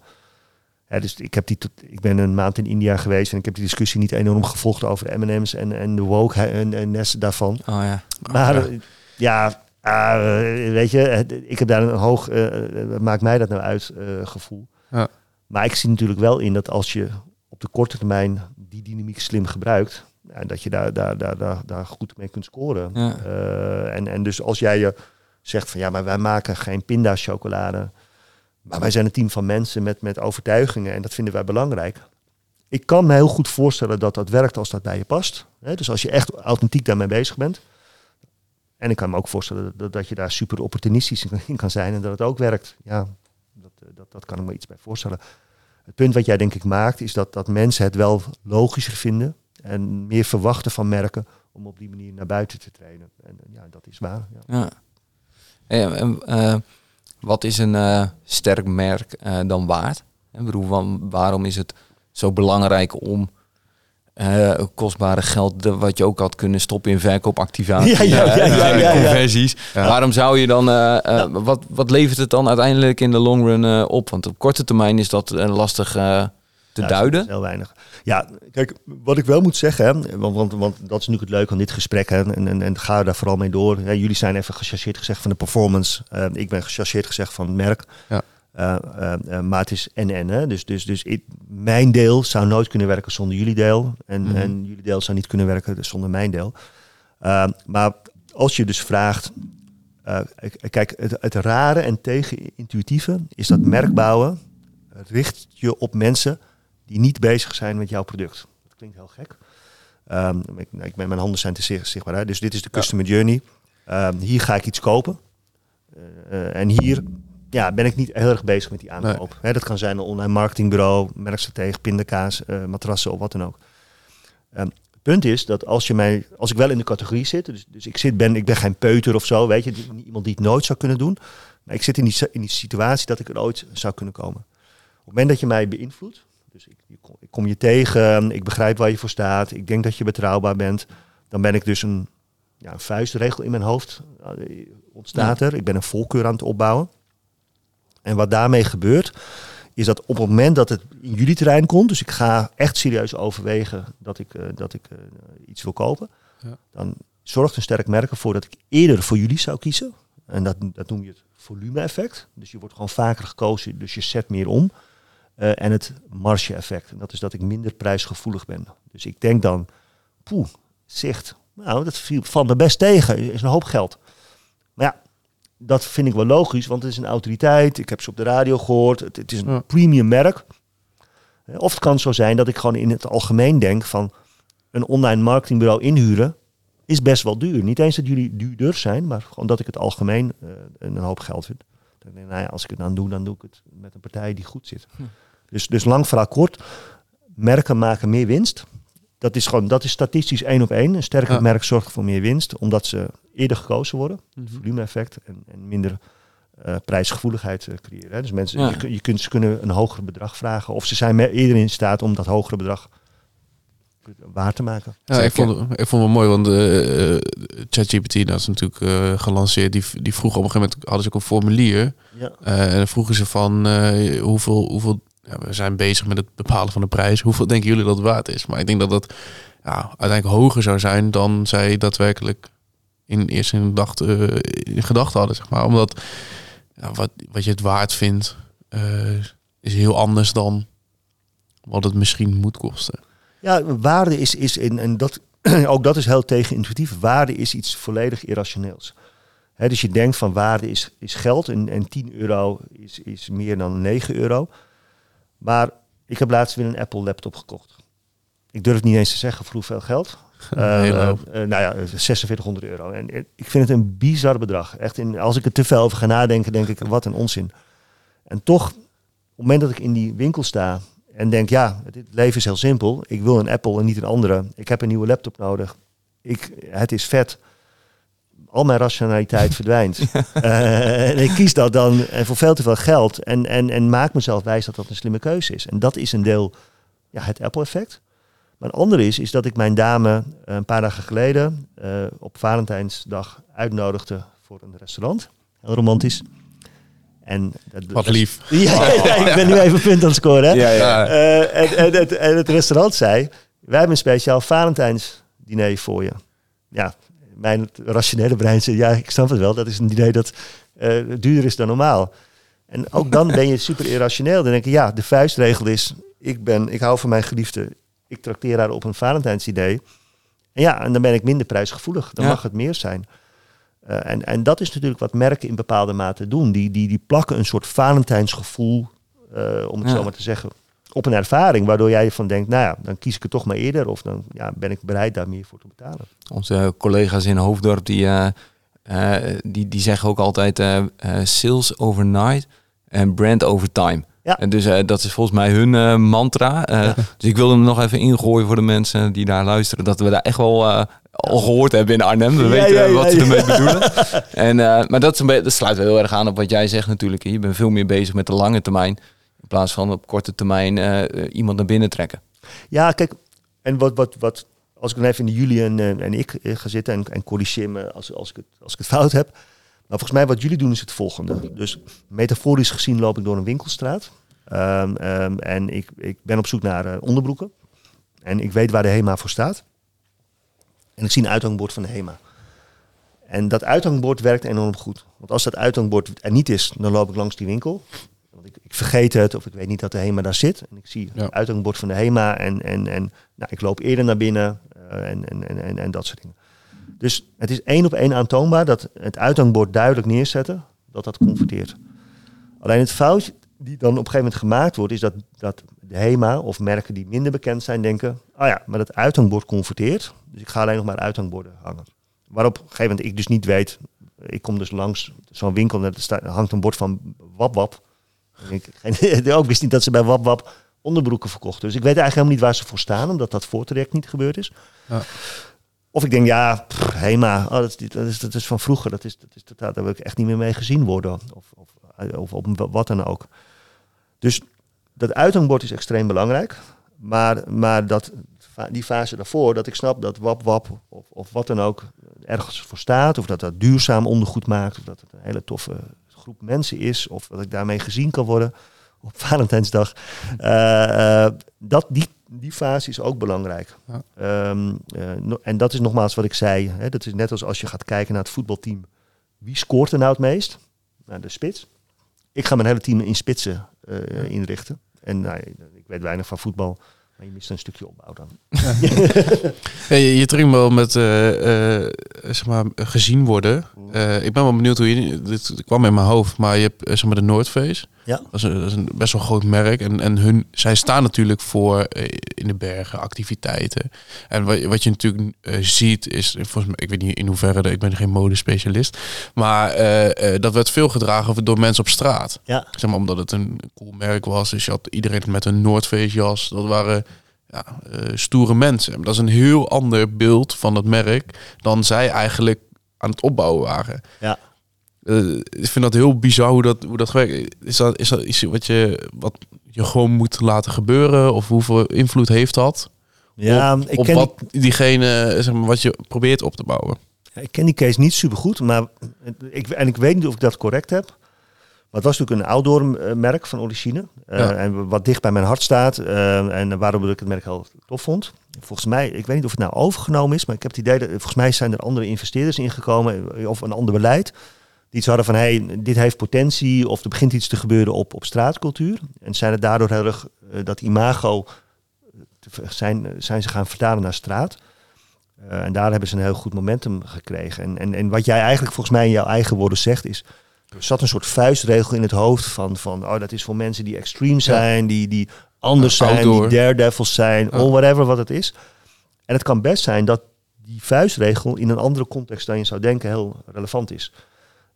[SPEAKER 3] Dus ik, heb die ik ben een maand in India geweest en ik heb die discussie niet enorm gevolgd over de M&M's en, en de woke en, en nesten daarvan.
[SPEAKER 4] Oh ja.
[SPEAKER 3] Maar ja. Ja, uh, weet je, ik heb daar een hoog, uh, maakt mij dat nou uit, uh, gevoel. Ja. Maar ik zie natuurlijk wel in dat als je op de korte termijn die dynamiek slim gebruikt, en dat je daar, daar, daar, daar, daar goed mee kunt scoren. En, en dus als jij je zegt van ja, maar wij maken geen pinda-chocolade, maar wij zijn een team van mensen met, met overtuigingen en dat vinden wij belangrijk. Ik kan me heel goed voorstellen dat dat werkt als dat bij je past. dus als je echt authentiek daarmee bezig bent. En ik kan me ook voorstellen dat, dat je daar super opportunistisch in kan zijn en dat het ook werkt. Ja, dat, eh, dat, dat kan ik me iets bij voorstellen. Het punt wat jij denk ik maakt, is dat, dat mensen het wel logischer vinden en meer verwachten van merken om op die manier naar buiten te trainen. En ja, dat is waar. Ja.
[SPEAKER 4] ja. Wat is een sterk merk dan waard? Bedoel, waarom is het zo belangrijk om uh, kostbare geld wat je ook had kunnen stoppen in verkoopactivaties, ja, ja, ja, ja, ja, conversies. Waarom zou je dan, uh, uh, wat, wat levert het dan uiteindelijk in de long run op? Want op korte termijn is dat lastig te duiden.
[SPEAKER 3] heel weinig. Ja, kijk, wat ik wel moet zeggen, hè, want, want, want dat is nu het leuke van dit gesprek, hè, en, en, en ga daar vooral mee door. Ja, jullie zijn even gechargeerd gezegd van de performance, ik ben gechargeerd gezegd van het merk. Ja. Uh, uh, maar het is en-en. Dus, dus, dus mijn deel zou nooit kunnen werken zonder jullie deel. En, mhm. en jullie deel zou niet kunnen werken zonder mijn deel. maar als je dus vraagt... kijk, het, het rare en tegenintuïtieve is dat merkbouwen richt je op mensen die niet bezig zijn met jouw product. Dat klinkt heel gek. Um, ik, ik, mijn handen zijn te zichtbaar. Hè? Dus dit is de customer journey. Um, hier ga ik iets kopen. Uh, en hier ja, ben ik niet heel erg bezig met die aankoop. dat kan zijn een online marketingbureau, merkstratege, pindakaas, uh, matrassen of wat dan ook. Um, het punt is dat als, je mij, als ik wel in de categorie zit, dus, dus ik, zit, ben, ik ben geen peuter of zo, weet je, iemand die het nooit zou kunnen doen. Maar ik zit in die, in die situatie dat ik er ooit zou kunnen komen. Op het moment dat je mij beïnvloedt, dus ik, ik kom je tegen, ik begrijp waar je voor staat, ik denk dat je betrouwbaar bent, dan ben ik dus een, ja, een vuistregel in mijn hoofd uh, ontstaat er. Ik ben een voorkeur aan het opbouwen. En wat daarmee gebeurt, is dat op het moment dat het in jullie terrein komt, dus ik ga echt serieus overwegen dat ik, uh, dat ik uh, iets wil kopen, ja. dan zorgt een sterk merk ervoor dat ik eerder voor jullie zou kiezen. En dat, dat noem je het volume-effect. Dus je wordt gewoon vaker gekozen, dus je zet meer om. Uh, en het marge-effect. En dat is dat ik minder prijsgevoelig ben. Dus ik denk dan, poeh, zicht, nou, dat valt me best tegen. is een hoop geld. Maar ja, dat vind ik wel logisch, want het is een autoriteit. Ik heb ze op de radio gehoord. Het, het is een premium merk. Of het kan zo zijn dat ik gewoon in het algemeen denk van een online marketingbureau inhuren is best wel duur. Niet eens dat jullie duurder zijn, maar gewoon dat ik het algemeen uh, een hoop geld vind. Dan denk ik, nou ja, als ik het dan doe, dan doe ik het met een partij die goed zit. Hm. Dus, dus lang verhaal kort, merken maken meer winst. Dat is gewoon, dat is statistisch één op één. Een sterker merk zorgt voor meer winst, omdat ze eerder gekozen worden. Mm Volume-effect en, en minder uh, prijsgevoeligheid uh, creëren. Hè. Dus mensen, je, je, kunt, ze kunnen een hoger bedrag vragen. Of ze zijn eerder in staat om dat hogere bedrag waar te maken.
[SPEAKER 2] Ja, ik vond, ik vond het mooi, want uh, ChatGPT, dat is natuurlijk gelanceerd. Die, die vroeg op een gegeven moment, hadden ze ook een formulier. Ja. en dan vroegen ze van hoeveel, hoeveel ja, we zijn bezig met het bepalen van de prijs. Hoeveel denken jullie dat het waard is? Maar ik denk dat dat ja, uiteindelijk hoger zou zijn dan zij daadwerkelijk in eerste uh, in gedachten hadden. Zeg maar. Omdat ja, wat, wat je het waard vindt, uh, is heel anders dan wat het misschien moet kosten.
[SPEAKER 3] Ja, waarde is, is in, en dat, ook dat is heel tegenintuïtief. Waarde is iets volledig irrationeels. Dus je denkt van waarde is, is geld en, en 10 euro is, is meer dan 9 euro. Maar ik heb laatst weer een Apple laptop gekocht. Ik durf het niet eens te zeggen voor hoeveel geld. Uh, uh, nou ja, 4600 euro. En ik vind het een bizar bedrag. Echt, in, als ik er te veel over ga nadenken, denk ik, wat een onzin. En toch, op het moment dat ik in die winkel sta en denk, ja, het leven is heel simpel. Ik wil een Apple en niet een andere. Ik heb een nieuwe laptop nodig. Ik, het is vet al mijn rationaliteit verdwijnt. Uh, en ik kies dat dan en voor veel te veel geld. En, en, en maak mezelf wijs dat dat een slimme keuze is. En dat is een deel, ja, het Apple-effect. Maar een ander is, is dat ik mijn dame eh, een paar dagen geleden uh, op Valentijnsdag uitnodigde voor een restaurant. Heel romantisch. En
[SPEAKER 2] dat, Wat lief.
[SPEAKER 3] Ja, ik ben nu even punt aan het scoren. Hè? Ja, ja. en, en, het, en het restaurant zei, wij hebben een speciaal Valentijns diner voor je. Ja, mijn rationele brein zegt, ja, ik snap het wel. Dat is een idee dat uh, duurder is dan normaal. En ook dan ben je super irrationeel. Dan denk je, ja, de vuistregel is, ik, ben, ik hou van mijn geliefde. Ik trakteer haar op een Valentijnsidee. En ja, en dan ben ik minder prijsgevoelig. Dan mag het meer zijn. Uh, en, en dat is natuurlijk wat merken in bepaalde mate doen. Die, die, die plakken een soort Valentijnsgevoel, uh, om het zo maar te zeggen, op een ervaring, waardoor jij van denkt, nou ja, dan kies ik het toch maar eerder of dan ja, ben ik bereid daar meer voor te betalen.
[SPEAKER 4] Onze collega's in Hoofddorp die, uh, uh, die, die zeggen ook altijd uh, sales overnight en brand over time. Ja. En dus dat is volgens mij hun mantra. Dus ik wilde hem nog even ingooien voor de mensen die daar luisteren. Dat we daar echt wel al gehoord hebben in Arnhem. We weten wat ze ermee bedoelen. En, maar dat, is een dat sluit wel heel erg aan op wat jij zegt natuurlijk. Je bent veel meer bezig met de lange termijn. In plaats van op korte termijn iemand naar binnen trekken.
[SPEAKER 3] Ja, kijk. En wat, wat, wat als ik dan even in jullie en, en ik ga zitten en, en corrigeer me als, als, ik het, als ik het fout heb. Maar volgens mij wat jullie doen is het volgende. Dus metaforisch gezien loop ik door een winkelstraat. Ehm, ehm, en ik, ik ben op zoek naar onderbroeken. En ik weet waar de HEMA voor staat. En ik zie een uithangbord van de HEMA. En dat uithangbord werkt enorm goed. Want als dat uithangbord er niet is, dan loop ik langs die winkel. Ik, ik vergeet het of ik weet niet dat de HEMA daar zit. En ik zie het uithangbord van de HEMA en, en, en nou, ik loop eerder naar binnen uh, en, en, en, en dat soort dingen. Dus het is één op één aantoonbaar dat het uithangbord duidelijk neerzetten, dat dat converteert. Alleen het fout die dan op een gegeven moment gemaakt wordt, is dat, dat de HEMA of merken die minder bekend zijn denken, oh ja, maar dat uithangbord converteert, dus ik ga alleen nog maar uithangborden hangen. Waarop op een gegeven moment ik dus niet weet, ik kom dus langs zo'n winkel en er hangt een bord van Wap Ik, geen, ook wist niet dat ze bij Wap onderbroeken verkochten. Dus ik weet eigenlijk helemaal niet waar ze voor staan, omdat dat voortraject niet gebeurd is. Ja. Of ik denk, ja, HEMA, oh, dat, is, dat, is, dat is van vroeger. Dat is, dat is totaal, daar wil ik echt niet meer mee gezien worden. Of, of, of, of wat dan ook. Dus dat uithangbord is extreem belangrijk. Maar, maar dat, die fase daarvoor, dat ik snap dat WAP WAP of, of wat dan ook ergens voor staat. Of dat dat duurzaam ondergoed maakt. Of dat het een hele toffe groep mensen is. Of dat ik daarmee gezien kan worden op Valentijnsdag. Uh, dat, die, die fase is ook belangrijk. Ehm, eh, en dat is nogmaals wat ik zei. Hè, dat is net als als je gaat kijken naar het voetbalteam. Wie scoort er nou het meest? Nou, de spits. Ik ga mijn hele team in spitsen inrichten. En nou, ik weet weinig van voetbal. Maar je mist een stukje opbouw dan.
[SPEAKER 2] hey, je, je wel met uh, zeg maar, gezien worden. ik ben wel benieuwd hoe je... Dit kwam in mijn hoofd, maar je hebt zeg maar, de Noordface. Ja. Dat is, een, dat is een best wel groot merk. En, en hun, zij staan natuurlijk voor in de bergen activiteiten. En wat, wat je natuurlijk ziet is, volgens mij, ik weet niet in hoeverre, ik ben geen modespecialist, maar dat werd veel gedragen door mensen op straat. Ja. Zeg maar omdat het een cool merk was. Dus je had iedereen met een Noordface jas. Dat waren ja, stoere mensen. Dat is een heel ander beeld van het merk dan zij eigenlijk aan het opbouwen waren. Ja. Uh, ik vind dat heel bizar hoe dat, hoe dat werkt. Is dat, is dat iets wat je, wat je gewoon moet laten gebeuren? Of hoeveel invloed heeft dat? Ja, op, ik ken wat diegene, zeg maar, wat je probeert op te bouwen.
[SPEAKER 3] Ik ken die case niet super goed, maar ik, en ik weet niet of ik dat correct heb. Maar het was natuurlijk een outdoor eh, merk van origine. Uh, En wat dicht bij mijn hart staat. Uh, en waarom ik het merk heel tof vond. Volgens mij, ik weet niet of het nou overgenomen is, maar ik heb het idee dat volgens mij zijn er andere investeerders ingekomen of een ander beleid die iets hadden van hey, dit heeft potentie of er begint iets te gebeuren op, op straatcultuur. En zijn het daardoor heel erg uh, dat imago zijn, zijn ze gaan vertalen naar straat. En daar hebben ze een heel goed momentum gekregen. En, en, en wat jij eigenlijk volgens mij in jouw eigen woorden zegt is, er zat een soort vuistregel in het hoofd van, van oh, dat is voor mensen die extreme zijn, die, die anders zijn, die daredevils zijn, of whatever wat het is. En het kan best zijn dat die vuistregel in een andere context dan je zou denken heel relevant is.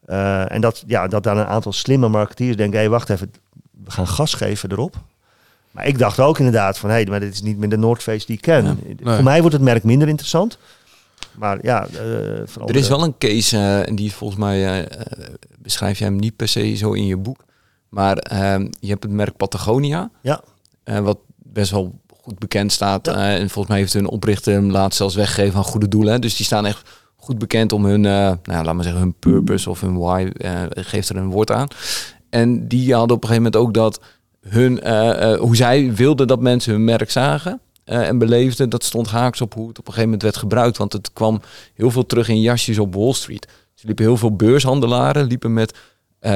[SPEAKER 3] Uh, en dat, ja, dat dan een aantal slimme marketeers denken, hé, hey, wacht even, we gaan gas geven erop. Maar ik dacht ook inderdaad van, hé, hey, maar dit is niet meer de Noordface die ik ken. Voor mij wordt het merk minder interessant. Maar ja,
[SPEAKER 4] uh, er is wel een case, uh, en die volgens mij beschrijf jij hem niet per se zo in je boek. Maar ehm, je hebt het merk Patagonia. Ja. wat best wel goed bekend staat. en volgens mij heeft hun oprichter hem laatst zelfs weggegeven aan goede doelen. Dus die staan echt goed bekend om hun, nou, laat maar zeggen, hun purpose of hun why, geeft er een woord aan. En die hadden op een gegeven moment ook dat hun, uh, hoe zij wilden dat mensen hun merk zagen en beleefden, dat stond haaks op hoe het op een gegeven moment werd gebruikt. Want het kwam heel veel terug in jasjes op Wall Street. Ze liepen heel veel beurshandelaren, liepen met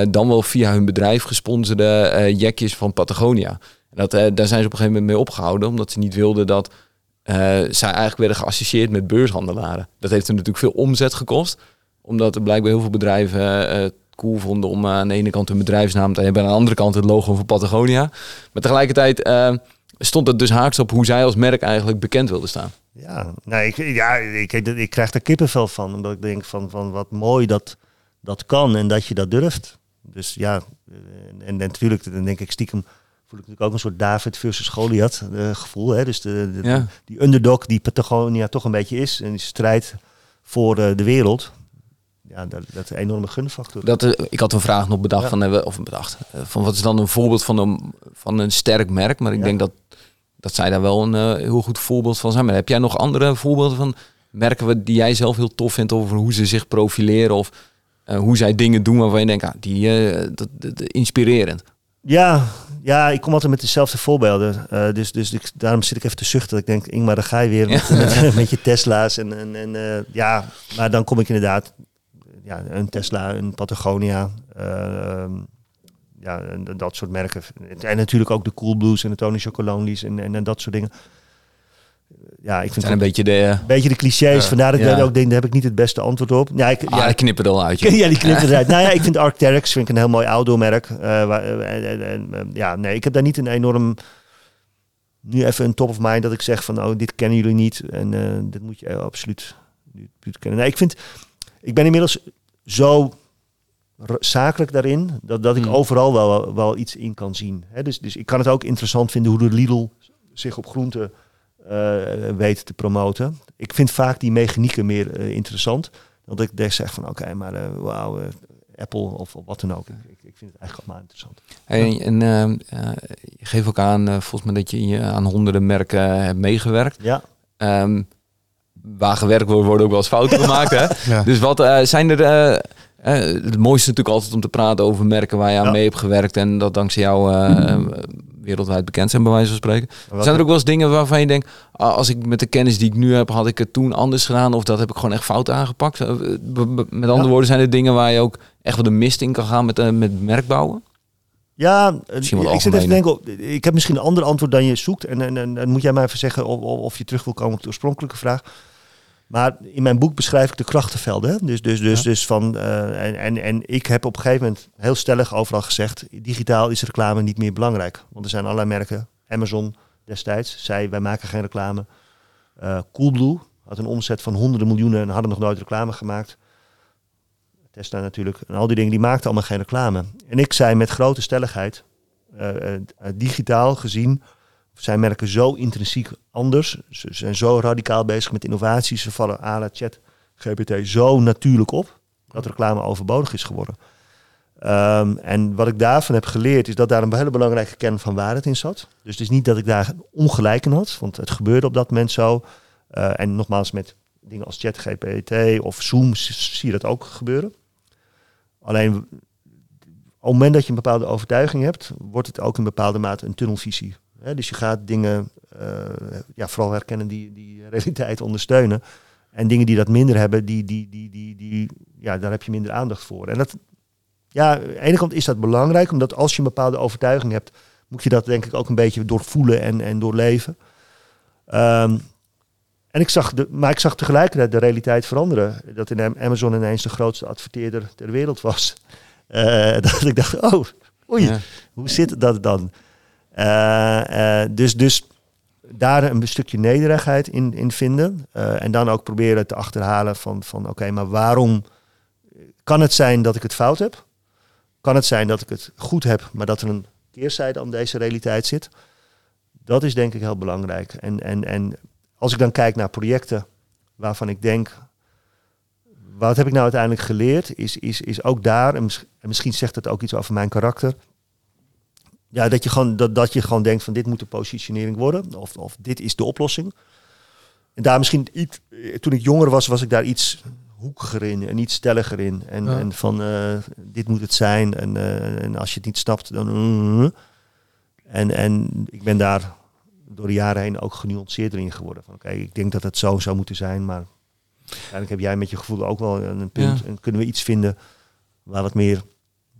[SPEAKER 4] dan wel via hun bedrijf gesponsorde jekjes van Patagonia. Dat, daar zijn ze op een gegeven moment mee opgehouden, omdat ze niet wilden dat uh, zij eigenlijk werden geassocieerd met beurshandelaren. Dat heeft er natuurlijk veel omzet gekost. Omdat er blijkbaar heel veel bedrijven uh, cool vonden om aan de ene kant hun bedrijfsnaam te hebben... en aan de andere kant het logo van Patagonia. Maar tegelijkertijd uh, stond het dus haaks op hoe zij als merk eigenlijk bekend wilden staan.
[SPEAKER 3] Ja, nee, ik, ja, ik, ik krijg er kippenvel van. Omdat ik denk van, van wat mooi dat dat kan en dat je dat durft. Dus ja, en, en natuurlijk, dan denk ik stiekem voel ik natuurlijk ook een soort David versus Goliath uh, gevoel. Hè? Dus de, de, die underdog die Patagonia toch een beetje is. En die strijd voor de wereld ja, dat, dat is een enorme gunfactor.
[SPEAKER 4] Dat, uh, ik had een vraag nog bedacht van, uh, of bedacht, van wat is dan een voorbeeld van een, van een sterk merk? Maar ik ja. denk dat, dat zij daar wel een heel goed voorbeeld van zijn. Maar heb jij nog andere voorbeelden van merken we die jij zelf heel tof vindt over hoe ze zich profileren of hoe zij dingen doen waarvan je denkt, ah, die dat, dat, inspirerend?
[SPEAKER 3] Ja, ja, ik kom altijd met dezelfde voorbeelden. Uh, dus dus ik, daarom zit ik even te zuchten. Dat ik denk, Ingmar, dan ga je weer met, met, met, je Tesla's. En, en, en uh, ja, maar dan kom ik inderdaad ja, een Tesla, een Patagonia. Ja, en dat soort merken. En natuurlijk ook de Coolblues en de Tony Chocolonely's en, en, en dat soort dingen. Ja, ik vind
[SPEAKER 4] het een beetje de,
[SPEAKER 3] beetje de clichés. Uh, vandaar dat ik ook denk, daar heb ik niet het beste antwoord op. Ja, ik,
[SPEAKER 4] ah,
[SPEAKER 3] ja,
[SPEAKER 4] knippen er al uit.
[SPEAKER 3] Ja, die knippen eruit. nou ja, ik vind Arcteryx vind ik een heel mooi outdoor merk. Uh, waar, uh, ja, nee, ik heb daar niet een enorm nu even een top of mind dat ik zeg van, oh, dit kennen jullie niet en dit moet je absoluut, absoluut kennen. Nee, ik vind, ik ben inmiddels zo zakelijk daarin dat, dat ik mm. overal wel, wel iets in kan zien. He, dus, dus ik kan het ook interessant vinden hoe de Lidl zich op groente uh, weet te promoten. Ik vind vaak die mechanieken meer uh, interessant. Dat ik denk zeg van oké, okay, maar uh, wauw, Apple of, of, wat dan ook. Ik, ik, vind het eigenlijk allemaal interessant.
[SPEAKER 4] Hey, en je geeft ook aan, volgens mij dat je aan honderden merken hebt meegewerkt.
[SPEAKER 3] Ja.
[SPEAKER 4] Um, waar gewerkt wordt, worden ook wel eens fouten gemaakt. Hè? Ja. Dus wat uh, zijn er... Uh, het mooiste natuurlijk altijd om te praten over merken waar je aan ja. mee hebt gewerkt en dat dankzij jou uh, wereldwijd bekend zijn, bij wijze van spreken. Zijn er ook wel eens dingen waarvan je denkt, ah, als ik met de kennis die ik nu heb, had ik het toen anders gedaan of dat heb ik gewoon echt fout aangepakt? Met andere ja. woorden, zijn er dingen waar je ook echt wel de mist in kan gaan met, met merkbouwen?
[SPEAKER 3] Ja, ik zit even denken, ik heb misschien een ander antwoord dan je zoekt. En, en, en, en moet jij mij even zeggen of, of je terug wil komen op de oorspronkelijke vraag. Maar in mijn boek beschrijf ik de krachtenvelden. Dus, dus, dus, ja. dus van, uh, en, en, en ik heb op een gegeven moment heel stellig overal gezegd: digitaal is reclame niet meer belangrijk. Want er zijn allerlei merken. Amazon destijds zei: wij maken geen reclame. Uh, Coolblue had een omzet van honderden miljoenen en hadden nog nooit reclame gemaakt. Tesla natuurlijk. En al die dingen die maakten allemaal geen reclame. En ik zei met grote stelligheid: uh, digitaal gezien zijn merken zo intrinsiek anders. Ze zijn zo radicaal bezig met innovaties. Ze vallen à chat GPT zo natuurlijk op dat reclame overbodig is geworden. Um, en wat ik daarvan heb geleerd is dat daar een hele belangrijke kern van waarheid in zat. Dus het is niet dat ik daar ongelijk in had, want het gebeurde op dat moment zo. Uh, en nogmaals, met dingen als ChatGPT of Zoom zie je dat ook gebeuren. Alleen op het moment dat je een bepaalde overtuiging hebt, wordt het ook in bepaalde mate een tunnelvisie. Hè, dus je gaat dingen uh, ja, vooral herkennen die, die realiteit ondersteunen. En dingen die dat minder hebben, die, die, die, die, die, ja, daar heb je minder aandacht voor. En dat, ja, aan de ene kant is dat belangrijk, omdat als je een bepaalde overtuiging hebt, moet je dat denk ik ook een beetje doorvoelen en, en doorleven. Um, en ik zag de, maar ik zag tegelijkertijd de realiteit veranderen. Dat in Amazon ineens de grootste adverteerder ter wereld was. Uh, dat ik dacht, oh, oei, ja. hoe zit dat dan? Uh, uh, dus, dus daar een stukje nederigheid in, in vinden. Uh, en dan ook proberen te achterhalen van, van oké, maar waarom kan het zijn dat ik het fout heb? Kan het zijn dat ik het goed heb, maar dat er een keerzijde aan deze realiteit zit? Dat is denk ik heel belangrijk. En, en, en als ik dan kijk naar projecten waarvan ik denk, wat heb ik nou uiteindelijk geleerd, is, is, is ook daar, en misschien zegt het ook iets over mijn karakter, ja, dat je gewoon, dat, dat je gewoon denkt van dit moet de positionering worden. Of, of dit is de oplossing. En daar misschien iets, toen ik jonger was, was ik daar iets hoekiger in en iets stelliger in. En, ja. en van uh, dit moet het zijn. En, uh, en als je het niet snapt, dan. Uh, en, en ik ben daar door de jaren heen ook genuanceerder in geworden. Van oké, okay, ik denk dat het zo zou moeten zijn, maar uiteindelijk heb jij met je gevoel ook wel een punt. Ja. En kunnen we iets vinden waar wat meer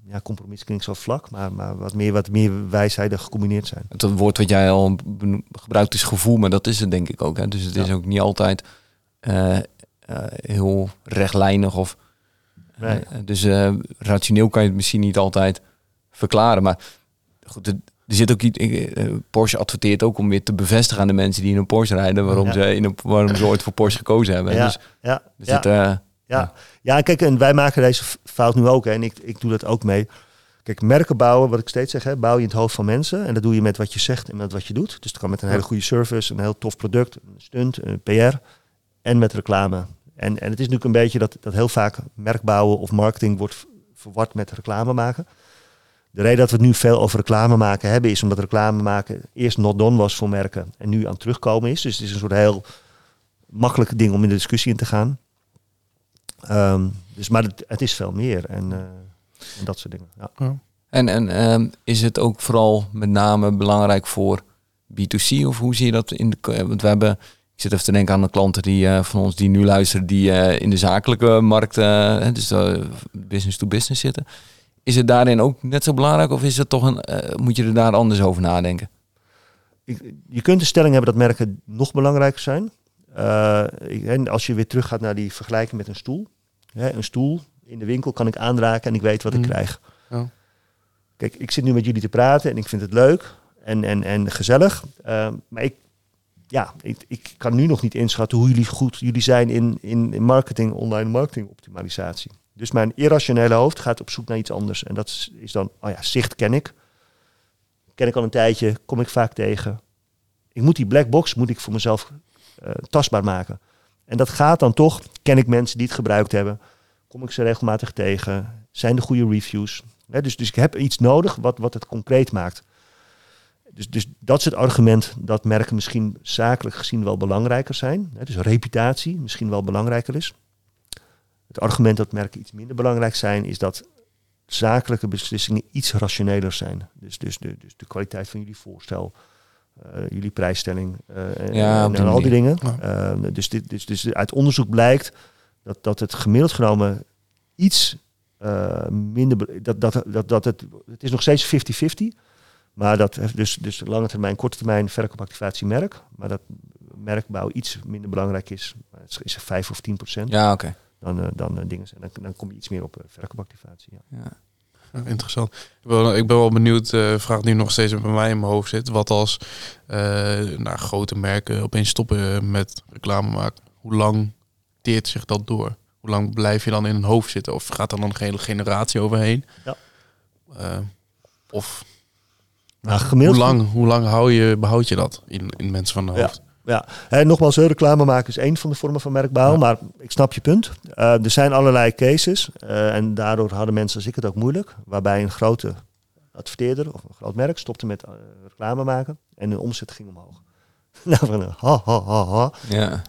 [SPEAKER 3] ja, compromis klinkt zo vlak, maar, maar wat, meer, wat meer wijsheden gecombineerd zijn.
[SPEAKER 4] Het woord wat jij al gebruikt is gevoel, maar dat is het denk ik ook. Hè? Dus het ja. is ook niet altijd uh, uh, heel rechtlijnig of... Nee. Uh, dus rationeel kan je het misschien niet altijd verklaren, maar goed, er zit ook iets. Porsche adverteert ook om weer te bevestigen aan de mensen die in een Porsche rijden waarom ja. ze in een, waarom ze ooit voor Porsche gekozen hebben.
[SPEAKER 3] Ja,
[SPEAKER 4] dus
[SPEAKER 3] ja,
[SPEAKER 4] er zit,
[SPEAKER 3] ja. Ja. ja, kijk, en wij maken deze fout nu ook. Hè, en ik, ik doe dat ook mee. Kijk, merken bouwen, wat ik steeds zeg, hè, bouw je in het hoofd van mensen. En dat doe je met wat je zegt en met wat je doet. Dus dat kan met een hele goede service, een heel tof product, een stunt, een PR en met reclame. En, en het is natuurlijk een beetje dat, dat heel vaak merk bouwen of marketing wordt verward met reclame maken. De reden dat we het nu veel over reclame maken hebben, is omdat reclame maken eerst not done was voor merken en nu aan het terugkomen is. Dus het is een soort heel makkelijk ding om in de discussie in te gaan. Um, dus, maar het, het, is veel meer en, uh, en dat soort dingen. Ja.
[SPEAKER 4] En, en um, is het ook vooral met name belangrijk voor B2C of hoe zie je dat in de. Want we hebben ik zit even te denken aan de klanten die uh, van ons die nu luisteren, die uh, in de zakelijke markt, uh, dus business to business zitten. Is het daarin ook net zo belangrijk of is het toch een, moet je er daar anders over nadenken?
[SPEAKER 3] Je kunt de stelling hebben dat merken nog belangrijker zijn. En als je weer teruggaat naar die vergelijking met een stoel. Hè, een stoel in de winkel kan ik aanraken en ik weet wat ik mm. krijg. Ja. Kijk, ik zit nu met jullie te praten en ik vind het leuk en, en, en gezellig. maar ik ja, ik, ik, kan nu nog niet inschatten hoe jullie goed jullie zijn in, in, marketing, online marketing optimalisatie. Dus mijn irrationele hoofd gaat op zoek naar iets anders. En dat is, is dan, oh ja, zicht ken ik. Ken ik al een tijdje, kom ik vaak tegen. Ik moet die black box moet ik voor mezelf tastbaar maken. En dat gaat dan toch, ken ik mensen die het gebruikt hebben. Kom ik ze regelmatig tegen. Zijn de goede reviews. dus, dus ik heb iets nodig wat, wat het concreet maakt. Dus, dus dat is het argument dat merken misschien zakelijk gezien wel belangrijker zijn. Dus reputatie misschien wel belangrijker is. Het argument dat merken iets minder belangrijk zijn, is dat zakelijke beslissingen iets rationeler zijn. Dus, dus, de, dus de kwaliteit van jullie voorstel, uh, jullie prijsstelling uh, ja, en, en al die dingen. Uh, dus, dit, dus, dus uit onderzoek blijkt dat, dat het gemiddeld genomen iets minder. Dat, dat, dat, dat het, het is nog steeds 50-50. Maar dat dus, dus lange termijn, korte termijn verkoopactivatie merk. Maar dat merkbouw iets minder belangrijk is. Is er 5 of 10 procent.
[SPEAKER 4] Ja, oké.
[SPEAKER 3] Dan, uh, dan uh, dingen. En dan, dan kom je iets meer op uh, verkoopactivatie. Ja. ja.
[SPEAKER 2] Interessant. Ik ben, ik ben wel benieuwd, uh, vraag nu nog steeds bij mij in mijn hoofd zit. Wat als nou, grote merken opeens stoppen met reclame maken? Hoe lang teert zich dat door? Hoe lang blijf je dan in een hoofd zitten? Of gaat er dan een hele generatie overheen? Ja. of nou, gemiddeld... hoe, lang, hoe lang hou je, behoud je dat in, in mensen van de hoofd?
[SPEAKER 3] Ja, ja. nogmaals, reclame maken is één van de vormen van merkbouw, maar ik snap je punt. Uh, er zijn allerlei cases uh, en daardoor hadden mensen als ik het ook moeilijk, waarbij een grote adverteerder of een groot merk stopte met uh, reclame maken en de omzet ging omhoog. nou, van, ha, ha, ha, ha. Ja.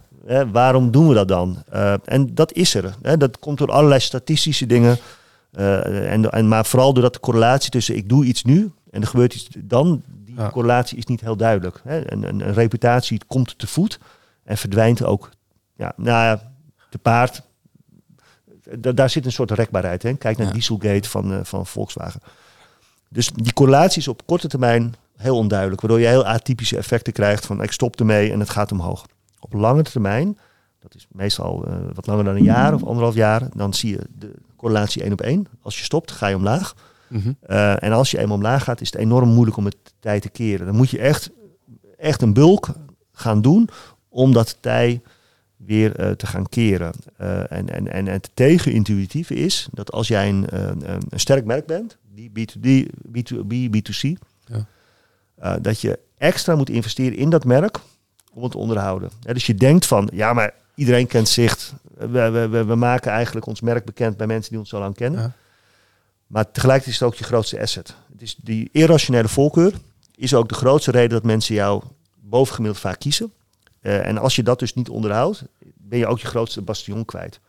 [SPEAKER 3] waarom doen we dat dan? en dat is er. Dat komt door allerlei statistische dingen. en, en, maar vooral doordat de correlatie tussen ik doe iets nu en er gebeurt iets dan, die correlatie is niet heel duidelijk. Hè? Een, een, een, reputatie komt te voet en verdwijnt ook. Ja, nou te paard. daar zit een soort rekbaarheid. Hè? Kijk naar ja. Dieselgate van, uh, van Volkswagen. Dus die correlatie is op korte termijn heel onduidelijk. Waardoor je heel atypische effecten krijgt van ik stop ermee en het gaat omhoog. Op lange termijn, dat is meestal uh, wat langer dan een jaar of anderhalf jaar, dan zie je de correlatie één op één. Als je stopt, ga je omlaag. Mhm. Eh, en als je eenmaal omlaag gaat, is het enorm moeilijk om het tij te keren. Dan moet je echt, echt een bulk gaan doen om dat tij weer uh, te gaan keren. Uh, en, en, en het tegenintuïtieve is dat als jij een, een, een sterk merk bent, die B2B, B2B, B2C, ja. dat je extra moet investeren in dat merk om het te onderhouden. dus je denkt van, ja, maar iedereen kent zicht. We, we, we, maken eigenlijk ons merk bekend bij mensen die ons zo lang kennen. Ja. Maar tegelijkertijd is het ook je grootste asset. Het is die irrationele voorkeur is ook de grootste reden dat mensen jou bovengemiddeld vaak kiezen. Uh, en als je dat dus niet onderhoudt, ben je ook je grootste bastion kwijt.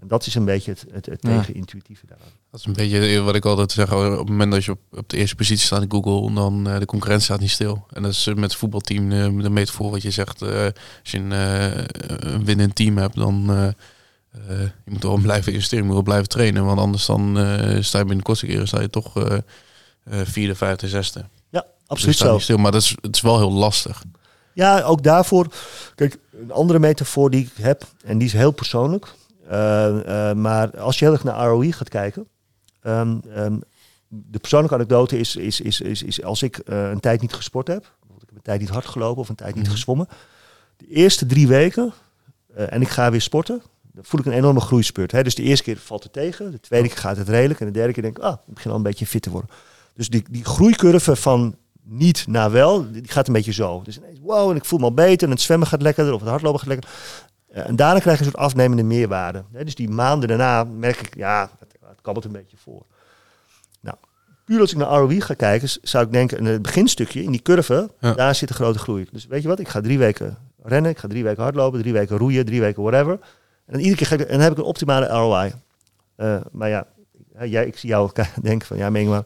[SPEAKER 3] En dat is een beetje het, het, het ja. tegenintuïtieve daaraan.
[SPEAKER 2] Dat is een beetje wat ik altijd zeg. Op het moment dat je op, op de eerste positie staat in Google, dan uh, de concurrentie staat niet stil. En dat is met het voetbalteam uh, de metafoor wat je zegt. als je een, een winnend team hebt, dan uh, je moet wel blijven investeren, je moet wel blijven trainen. Want anders dan uh, sta je binnen de kortste keren sta je toch uh, vierde, vijfde, zesde.
[SPEAKER 3] Ja, absoluut zo.
[SPEAKER 2] Stil, maar dat is, het is wel heel lastig.
[SPEAKER 3] Ja, ook daarvoor. Kijk, een andere metafoor die ik heb, en die is heel persoonlijk. maar als je heel erg naar ROI gaat kijken. Um, um, de persoonlijke anekdote is, is, is, is, is als ik een tijd niet gesport heb. Bijvoorbeeld ik heb een tijd niet hard gelopen of een tijd niet mm gezwommen. De eerste drie weken, en ik ga weer sporten dan voel ik een enorme groeispurt. Hè? Dus de eerste keer valt het tegen, de tweede keer gaat het redelijk en de derde keer denk ik, ah, ik begin al een beetje fit te worden. Dus die, die groeicurve van niet naar wel, die gaat een beetje zo. Dus ineens, wow, en ik voel me al beter en het zwemmen gaat lekkerder of het hardlopen gaat lekker. Uh, en daarna krijg je een soort afnemende meerwaarde. Hè? Dus die maanden daarna merk ik, ja, het, het kabbelt een beetje voor. Nou, puur als ik naar ROI ga kijken, zou ik denken, in het beginstukje, in die curve,
[SPEAKER 2] Ja.
[SPEAKER 3] daar zit een grote groei. Dus weet je wat, ik ga drie weken rennen, ik ga drie weken hardlopen, drie weken roeien, drie weken whatever. En iedere keer ik, en dan heb ik een optimale ROI. Eh, maar ja, jij, ik zie jou denken van, ja, meen maar,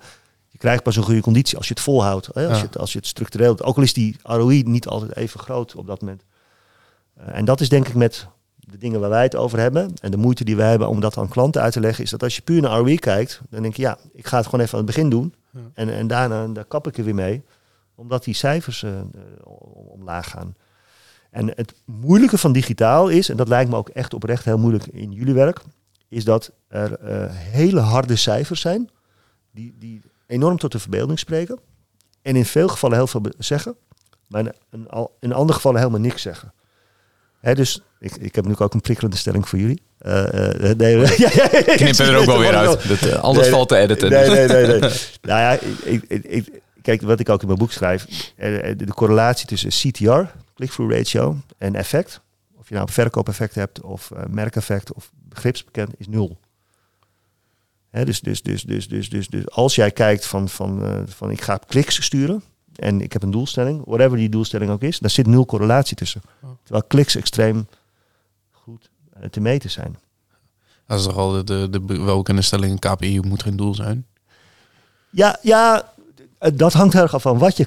[SPEAKER 3] je krijgt pas een goede conditie als je het volhoudt. Hè? Als,
[SPEAKER 2] Ja.
[SPEAKER 3] je het, als je het structureel, ook al is die ROI niet altijd even groot op dat moment. Eh, en dat is denk ik met de dingen waar wij het over hebben en de moeite die wij hebben om dat aan klanten uit te leggen, is dat als je puur naar ROI kijkt, dan denk je, ja, ik ga het gewoon even aan het begin doen.
[SPEAKER 2] Ja.
[SPEAKER 3] En, en daarna daar kap ik er weer mee, omdat die cijfers eh, eh, om- omlaag gaan. En het moeilijke van digitaal is, en dat lijkt me ook echt oprecht heel moeilijk in jullie werk, is dat er eh, hele harde cijfers zijn die, die enorm tot de verbeelding spreken. En in veel gevallen heel veel zeggen, maar in, in, andere gevallen helemaal niks zeggen. Hè, dus ik, ik heb nu ook een prikkelende stelling voor jullie. Nee, ja, ja, ja, ik
[SPEAKER 2] Knip
[SPEAKER 3] zie
[SPEAKER 2] er ook wel weer uit.
[SPEAKER 4] Dat, alles
[SPEAKER 3] Nee,
[SPEAKER 4] valt te editen.
[SPEAKER 3] Nee, nee, nee. nee. nou ja, ik, ik, ik, kijk, wat ik ook in mijn boek schrijf. de correlatie tussen CTR, click-through ratio, en effect. Of je nou een verkoopeffect hebt, of eh, merkeffect, of begripsbekend, is nul. Hè, dus, dus, dus, dus, dus, dus, dus als jij kijkt van, van, eh, van ik ga kliks sturen en ik heb een doelstelling, whatever die doelstelling ook is, daar zit nul correlatie tussen.
[SPEAKER 2] Oh.
[SPEAKER 3] Terwijl kliks extreem goed eh, te meten zijn.
[SPEAKER 2] Dat is toch al de, de, de welkende stelling, KPI moet geen doel zijn.
[SPEAKER 3] Ja, ja, dat hangt erg af van wat je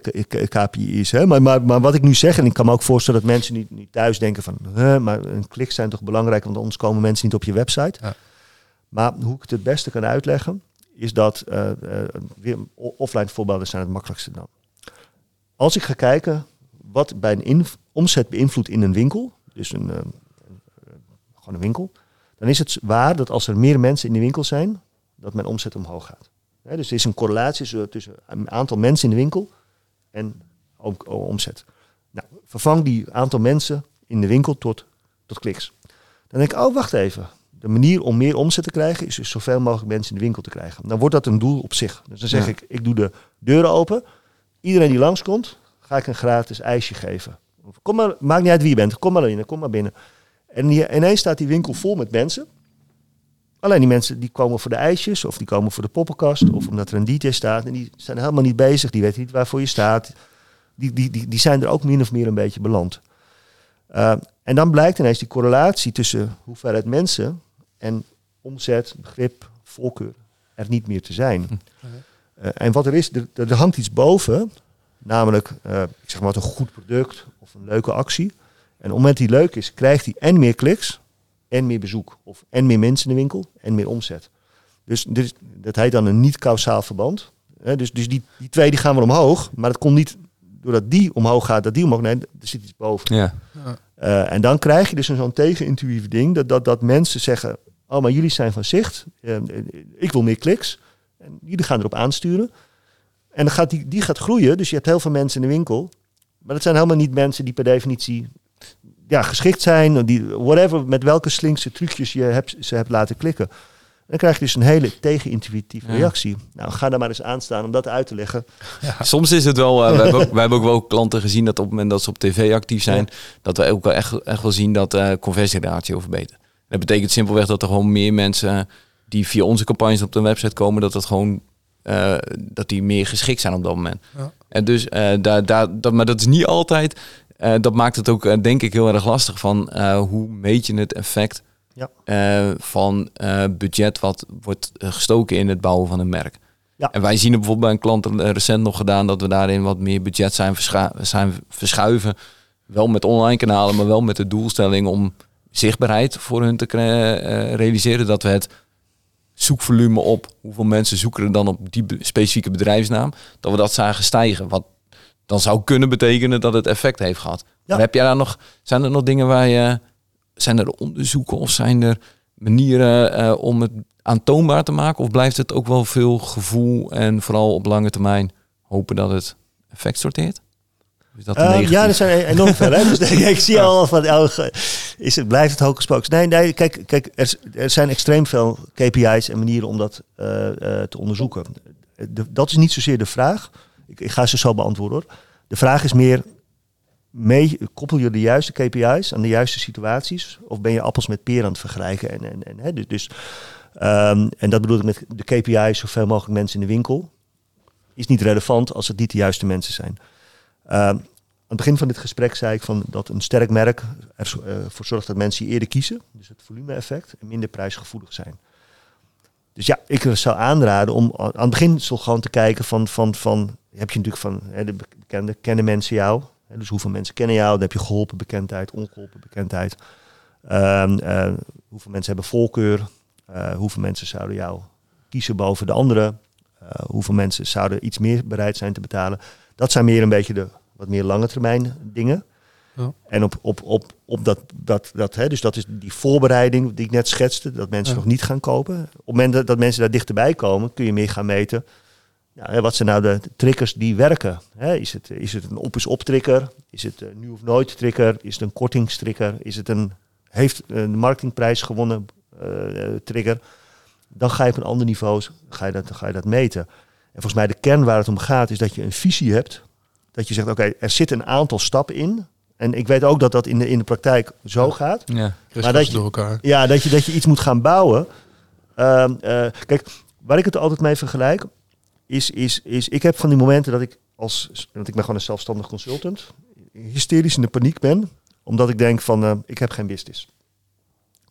[SPEAKER 3] KPI is. Hè? Maar, maar, maar wat ik nu zeg, en ik kan me ook voorstellen dat mensen niet, niet thuis denken van... "Huh, maar een klik zijn toch belangrijk, want anders komen mensen niet op je website.
[SPEAKER 2] Ja.
[SPEAKER 3] Maar hoe ik het het beste kan uitleggen, is dat... eh, eh, offline voorbeelden zijn het makkelijkste dan. Als ik ga kijken wat bij een omzet beïnvloedt in een winkel... dus een, eh, eh, gewoon een winkel... dan is het waar dat als er meer mensen in de winkel zijn... dat mijn omzet omhoog gaat. Hè, dus er is een correlatie tussen- een aantal mensen in de winkel en ook o- omzet. Nou, vervang die aantal mensen in de winkel tot, tot kliks. Dan denk ik, oh wacht even. De manier om meer omzet te krijgen is dus zoveel mogelijk mensen in de winkel te krijgen. Dan wordt dat een doel op zich. Dus dan zeg
[SPEAKER 2] Ja.
[SPEAKER 3] ik, ik doe de deuren open. Iedereen die langskomt, ga ik een gratis ijsje geven. Kom maar, maakt niet uit wie je bent. Kom maar binnen, kom maar binnen. En hier, ineens staat die winkel vol met mensen. Alleen die mensen die komen voor de ijsjes of die komen voor de poppenkast of omdat er een DJ staat en die zijn helemaal niet bezig, die weten niet waarvoor je staat. Die, die, die, die zijn er ook min of meer een beetje beland. Uh, en dan blijkt ineens die correlatie tussen hoeveelheid mensen en omzet, begrip, voorkeur er niet meer te zijn. Uh, en wat er is, er, er hangt iets boven, namelijk uh, ik zeg maar wat een goed product of een leuke actie. En op het moment die leuk is, krijgt hij en meer kliks en meer bezoek. Of en meer mensen in de winkel en meer omzet. Dus, dus dat heet dan een niet-kausaal verband. He, dus dus die, die twee die gaan wel omhoog, maar dat komt niet doordat die omhoog gaat, dat die omhoog. Nee, er zit iets boven.
[SPEAKER 4] Ja.
[SPEAKER 3] Uh, en dan krijg je dus een zo'n tegenintuïef ding, dat, dat, dat mensen zeggen, oh maar jullie zijn van zicht, uh, ik wil meer kliks. En jullie gaan erop aansturen. En dan gaat die, die gaat groeien, dus je hebt heel veel mensen in de winkel. Maar dat zijn helemaal niet mensen die per definitie ja, geschikt zijn, die, whatever, met welke slinkse trucjes je hebt, ze hebt laten klikken. Dan krijg je dus een hele tegenintuïtieve ja. reactie. Nou, ga daar maar eens aan staan om dat uit te leggen.
[SPEAKER 4] Ja. Soms is het wel, uh, we, hebben ook, we hebben ook wel klanten gezien dat op het moment dat ze op tv actief zijn, ja. dat we ook wel echt, echt wel zien dat uh, conversieratio verbetert. Dat betekent simpelweg dat er gewoon meer mensen die via onze campagnes op de website komen, dat het gewoon uh, dat die meer geschikt zijn op dat moment. Ja. En dus daar, daar, dat, maar dat is niet altijd. Uh, dat maakt het ook, uh, denk ik, heel erg lastig van uh, hoe meet je het effect ja. van budget wat wordt gestoken in het bouwen van een merk. Ja. En wij zien het bijvoorbeeld bij een klant recent nog gedaan dat we daarin wat meer budget zijn, zijn verschuiven. Wel met online kanalen, maar wel met de doelstelling om zichtbaarheid voor hun te realiseren. Dat we het zoekvolume op hoeveel mensen zoeken er dan op die specifieke bedrijfsnaam, dat we dat zagen stijgen. Wat dan zou kunnen betekenen dat het effect heeft gehad. Ja. Maar heb jij daar nog, zijn er nog dingen waar je, zijn er onderzoeken of zijn er manieren uh, om het aantoonbaar te maken? Of blijft het ook wel veel gevoel en vooral op lange termijn hopen dat het effect sorteert? Is dat
[SPEAKER 3] Uh, ja, er zijn e- enorm veel. Hè? Dus ik zie al van, oh, is het, blijft het hocus Nee, nee kijk, kijk er, er, zijn extreem veel KPI's en manieren om dat uh, uh, te onderzoeken. De, dat is niet zozeer de vraag. Ik, ik, ga ze zo beantwoorden hoor. De vraag is meer, mee, koppel je de juiste KPI's aan de juiste situaties? Of ben je appels met peren aan het vergelijken? En, en, en, hè, dus, dus um, en dat bedoel ik met de KPI's, zoveel mogelijk mensen in de winkel. Is niet relevant als het niet de juiste mensen zijn. Uh, aan het begin van dit gesprek zei ik van dat een sterk merk ervoor uh, zorgt dat mensen eerder kiezen. Dus het volume-effect en minder prijsgevoelig zijn. Dus ja, ik zou aanraden om aan het begin gewoon te kijken van, van, van heb je natuurlijk van hè, de bekende, kennen mensen jou? Hè, dus hoeveel mensen kennen jou? Dan heb je geholpen bekendheid, ongeholpen bekendheid. Um, uh, hoeveel mensen hebben voorkeur? Uh, hoeveel mensen zouden jou kiezen boven de anderen? Uh, hoeveel mensen zouden iets meer bereid zijn te betalen? Dat zijn meer een beetje de wat meer lange termijn dingen. Ja. En op, op, op, op dat, dat, dat hè, dus dat is die voorbereiding die ik net schetste, dat mensen ja. nog niet gaan kopen. Op het moment dat, dat mensen daar dichterbij komen, kun je meer gaan meten. Wat zijn nou de triggers die werken? Hè, is, het, is het een op is op trigger? Is het een nu of nooit trigger? Is het een kortingstrigger? Is het een heeft een marketingprijs gewonnen uh, trigger? Dan ga je op een ander niveau ga je dat, ga je dat meten. En volgens mij de kern waar het om gaat is dat je een visie hebt. Dat je zegt, oké, okay, er zitten een aantal stappen in. En ik weet ook dat dat in de, in de praktijk zo gaat.
[SPEAKER 2] Ja,
[SPEAKER 3] maar dat je,
[SPEAKER 2] door elkaar.
[SPEAKER 3] Ja, dat je, dat je iets moet gaan bouwen. Uh, uh, kijk, waar ik het altijd mee vergelijk, is, is, is, ik heb van die momenten dat ik als, want ik ben gewoon een zelfstandig consultant, hysterisch in de paniek ben, omdat ik denk van, uh, ik heb geen business.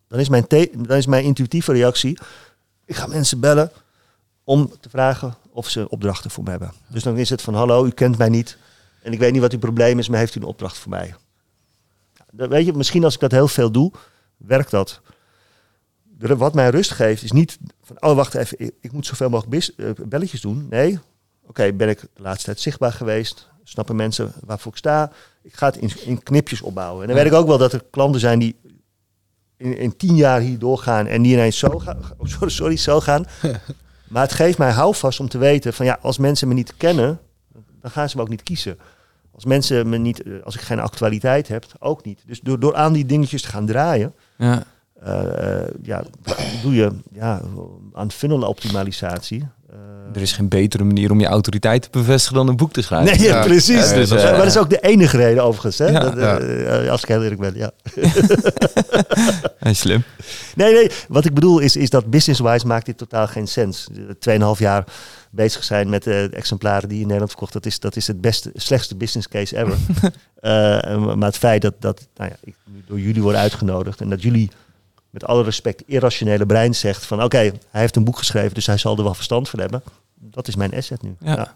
[SPEAKER 3] Dan is, mijn dan is mijn intuïtieve reactie, ik ga mensen bellen om te vragen of ze opdrachten voor me hebben. Dus dan is het van, hallo, u kent mij niet en ik weet niet wat uw probleem is, maar heeft u een opdracht voor mij? Dat, weet je, misschien als ik dat heel veel doe, werkt dat. Wat mij rust geeft is niet van, oh wacht even, ik, moet zoveel mogelijk uh, belletjes doen. Nee, oké, okay, ben ik de laatste tijd zichtbaar geweest? Snappen mensen waarvoor ik sta? Ik ga het in, in knipjes opbouwen. En dan ja. weet ik ook wel dat er klanten zijn die in, in tien jaar hier doorgaan en die ineens zo gaan, oh, sorry, sorry, zo gaan. maar het geeft mij houvast om te weten van ja, als mensen me niet kennen, dan gaan ze me ook niet kiezen. Als mensen me niet, als ik geen actualiteit heb, ook niet. Dus door, door aan die dingetjes te gaan draaien,
[SPEAKER 4] ja.
[SPEAKER 3] Uh, ja, doe je ja, aan funnel-optimalisatie. Uh,
[SPEAKER 4] er is geen betere manier om je autoriteit te bevestigen dan een boek te schrijven.
[SPEAKER 3] Nee, ja, ja. precies.
[SPEAKER 4] Ja,
[SPEAKER 3] dus, uh, maar dat is ook de enige reden overigens. Hè? Dat, als ik heel eerlijk ben, ja.
[SPEAKER 4] Slim.
[SPEAKER 3] Nee, nee. Wat ik bedoel is, is dat business-wise maakt dit totaal geen sens. Tweeënhalf jaar bezig zijn met de exemplaren die je in Nederland verkocht. Dat is, dat is het beste, slechtste business case ever. uh, maar het feit dat, dat nou ja, ik nu door jullie word uitgenodigd en dat jullie met alle respect irrationele brein zegt van oké, okay, hij heeft een boek geschreven, dus hij zal er wel verstand van hebben. Dat is mijn asset nu.
[SPEAKER 4] Ja. ja.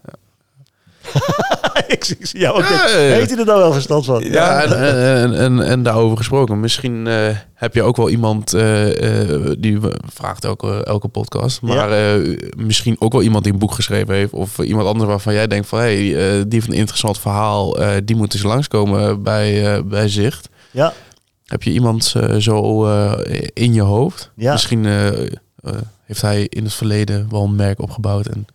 [SPEAKER 3] ik zie jou ook. Ja, Heeft hij er dan wel verstand van?
[SPEAKER 2] Ja, en, en, en, en, daarover gesproken. Misschien uh, heb je ook wel iemand uh, uh, die vraagt elke, elke podcast. Maar ja. misschien ook wel iemand die een boek geschreven heeft. Of iemand anders waarvan jij denkt van... hé, hey, die heeft een interessant verhaal. die moet eens langskomen bij, bij Zicht.
[SPEAKER 3] Ja.
[SPEAKER 2] Heb je iemand uh, zo uh, in je hoofd?
[SPEAKER 3] Ja.
[SPEAKER 2] Misschien uh, heeft hij in het verleden wel een merk opgebouwd. En,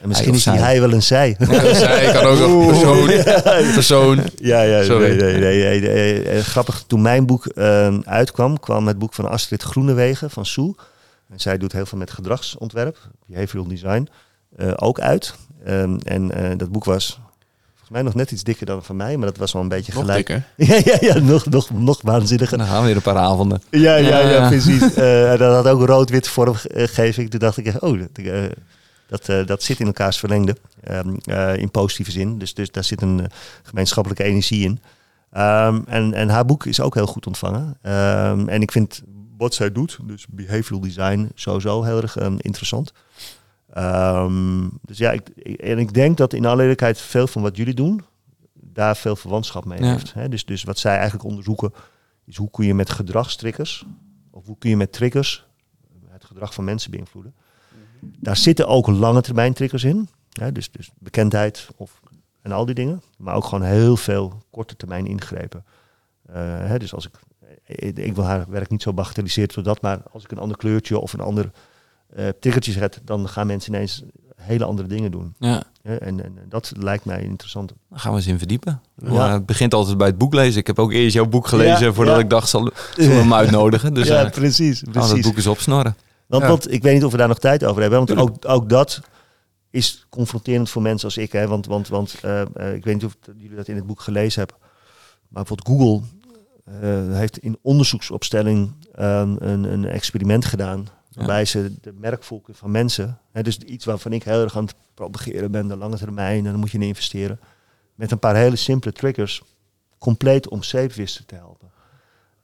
[SPEAKER 3] en misschien hij is hij, hij wel een zij.
[SPEAKER 2] Ja, zij kan ook een persoon. persoon.
[SPEAKER 3] Ja, ja nee, nee, nee, nee, Grappig, toen mijn boek uitkwam, kwam het boek van Astrid Groenewegen van Soe. En zij doet heel veel met gedragsontwerp, behavioral design, ook uit. Um, en dat boek was Volgens mij nog net iets dikker dan van mij, maar dat was wel een beetje
[SPEAKER 2] nog
[SPEAKER 3] gelijk.
[SPEAKER 2] Dikker.
[SPEAKER 3] ja, ja, ja, nog, nog, nog waanzinniger.
[SPEAKER 4] Dan gaan we weer een paar avonden.
[SPEAKER 3] Ja, ja, ja, ja precies. uh, dat had ook rood-wit vormgeving. Toen dacht ik, oh, dat, uh, dat, uh, dat zit in elkaars verlengde. Um, in positieve zin. Dus, dus daar zit een gemeenschappelijke energie in. Um, en, en haar boek is ook heel goed ontvangen. Um, en ik vind wat zij doet, dus behavioral design, sowieso heel erg interessant. Um, dus ja, ik, en ik denk dat in alle eerlijkheid veel van wat jullie doen, daar veel verwantschap mee
[SPEAKER 4] Ja.
[SPEAKER 3] heeft. Hè? Dus, dus wat zij eigenlijk onderzoeken, is hoe kun je met gedragstriggers, of hoe kun je met triggers het gedrag van mensen beïnvloeden. Daar zitten ook lange termijn triggers in. Hè? Dus, dus bekendheid of, en al die dingen. Maar ook gewoon heel veel korte termijn ingrepen. Uh, hè? Dus als ik, ik, ik wil haar werk niet zo bagatelliseren door dat, maar als ik een ander kleurtje of een ander uh, triggertje zet, dan gaan mensen ineens hele andere dingen doen.
[SPEAKER 4] Ja.
[SPEAKER 3] En, en, dat lijkt mij interessant.
[SPEAKER 4] Dan gaan we eens in verdiepen. Ja. het begint altijd bij het boek lezen. Ik heb ook eerst jouw boek gelezen voordat ik dacht, zal, zal hem uitnodigen. Dus,
[SPEAKER 3] ja, precies. precies.
[SPEAKER 4] het boek eens opsnorren.
[SPEAKER 3] Want, want, ik weet niet of we daar nog tijd over hebben. Want ook, ook dat is confronterend voor mensen als ik. Hè? Want, want, want uh, ik weet niet of jullie dat in het boek gelezen hebben. Maar bijvoorbeeld Google uh, heeft in onderzoeksopstelling een, een experiment gedaan. Waarbij ze de merkvolken van mensen, hè, dus iets waarvan ik heel erg aan het propageren ben, de lange termijn, en dan moet je in investeren, met een paar hele simpele triggers compleet om zeep wisten te helpen.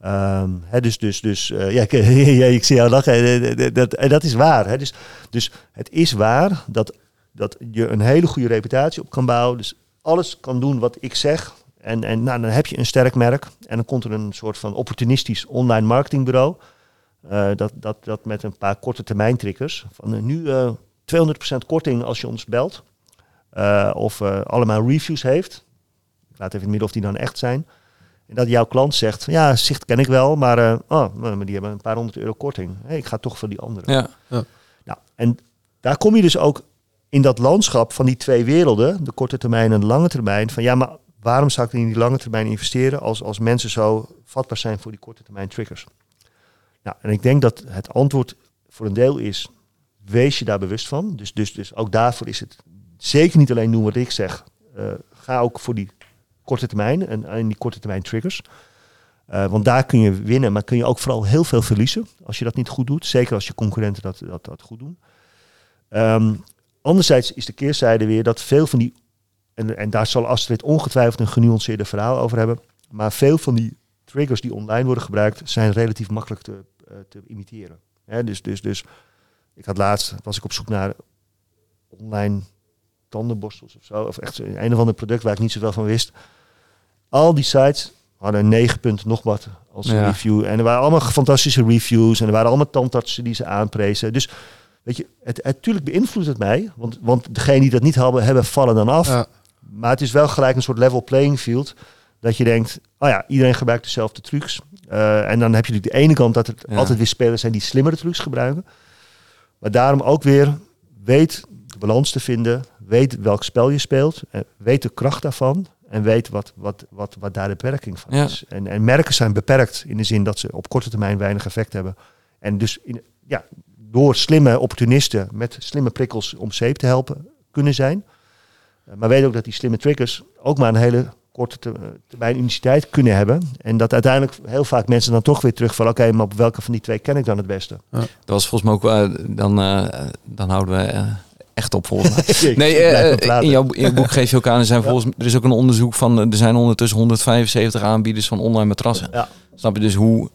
[SPEAKER 3] Um, hè, dus, dus, dus uh, ja, ik, ja, ik zie jou lachen. Dat, en dat is waar. Hè. Dus, dus het is waar dat, dat je een hele goede reputatie op kan bouwen. Dus alles kan doen wat ik zeg. En, en nou, dan heb je een sterk merk. En dan komt er een soort van opportunistisch online marketingbureau. Uh, dat, dat, dat met een paar korte termijn triggers. Van uh, nu uh, 200% korting als je ons belt. of allemaal reviews heeft. Ik laat even in het midden of die dan echt zijn. En dat jouw klant zegt, ja, zicht ken ik wel, maar, oh, maar die hebben een paar honderd euro korting. Hey, ik ga toch voor die andere.
[SPEAKER 4] Ja. ja.
[SPEAKER 3] Nou, en daar kom je dus ook in dat landschap van die twee werelden, de korte termijn en de lange termijn, van ja, maar waarom zou ik in die lange termijn investeren als, als mensen zo vatbaar zijn voor die korte termijn triggers? Nou, en ik denk dat het antwoord voor een deel is, wees je daar bewust van. Dus, dus, dus ook daarvoor is het zeker niet alleen doen wat ik zeg. Uh, ga ook voor die korte termijn en, en die korte termijn triggers. Uh, want daar kun je winnen, maar kun je ook vooral heel veel verliezen als je dat niet goed doet. Zeker als je concurrenten dat, dat, dat goed doen. Um, anderzijds is de keerzijde weer dat veel van die, en, en daar zal Astrid ongetwijfeld een genuanceerde verhaal over hebben, maar veel van die triggers die online worden gebruikt zijn relatief makkelijk te, uh, te imiteren. Hè, dus, dus, dus ik had laatst, was ik op zoek naar online tandenborstels of zo, of echt een of ander product waar ik niet zoveel van wist. Al die sites hadden 9 punten nog wat als ja. review. En er waren allemaal fantastische reviews. En er waren allemaal tandartsen die ze aanprezen. Dus weet je, het, natuurlijk beïnvloedt het mij. Want, want degenen die dat niet hebben, hebben vallen dan af. Ja. Maar het is wel gelijk een soort level playing field. Dat je denkt, oh ja, iedereen gebruikt dezelfde trucs. Uh, en dan heb je natuurlijk de ene kant dat het altijd weer spelers zijn die slimmere trucs gebruiken. Maar daarom ook weer, weet de balans te vinden. Weet welk spel je speelt. Uh, weet de kracht daarvan. En weet wat, wat, wat, wat daar de beperking van is. En, en merken zijn beperkt in de zin dat ze op korte termijn weinig effect hebben. En dus in, ja, door slimme opportunisten met slimme prikkels om zeep te helpen kunnen zijn. Uh, maar weet ook dat die slimme triggers ook maar een hele korte termijn uniciteit kunnen hebben. En dat uiteindelijk heel vaak mensen dan toch weer terugvallen. Oké, maar op welke van die twee ken ik dan het beste?
[SPEAKER 4] Ja. Dat was volgens mij ook, uh, dan, uh, dan houden we echt op volgens mij. nee, in, jouw, in jouw boek geef je ook aan, er, zijn volgens, er is ook een onderzoek van, er zijn ondertussen 175 aanbieders van online matrassen. Ja. Snap je dus hoe,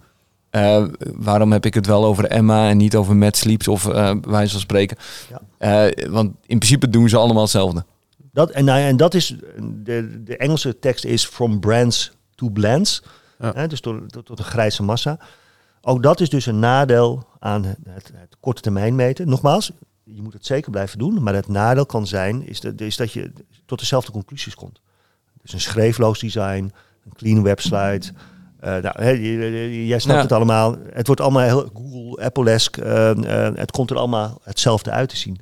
[SPEAKER 4] uh, waarom heb ik het wel over Emma en niet over Matt Sleeps of uh, wijze van spreken? Ja. Uh, want in principe doen ze allemaal hetzelfde.
[SPEAKER 3] Dat, en, nou, en dat is, de, de Engelse tekst is from brands to blends. Ja. Hè, dus tot, tot, tot, een grijze massa. Ook dat is dus een nadeel aan het, het, het korte termijn meten. Nogmaals, je moet het zeker blijven doen. Maar het nadeel kan zijn, is dat, is dat je tot dezelfde conclusies komt. Dus een schreefloos design, een clean website. Uh, nou, he, jij snapt het allemaal. Het wordt allemaal heel Google, Apple-esque. Uh, uh, het komt er allemaal hetzelfde uit te zien.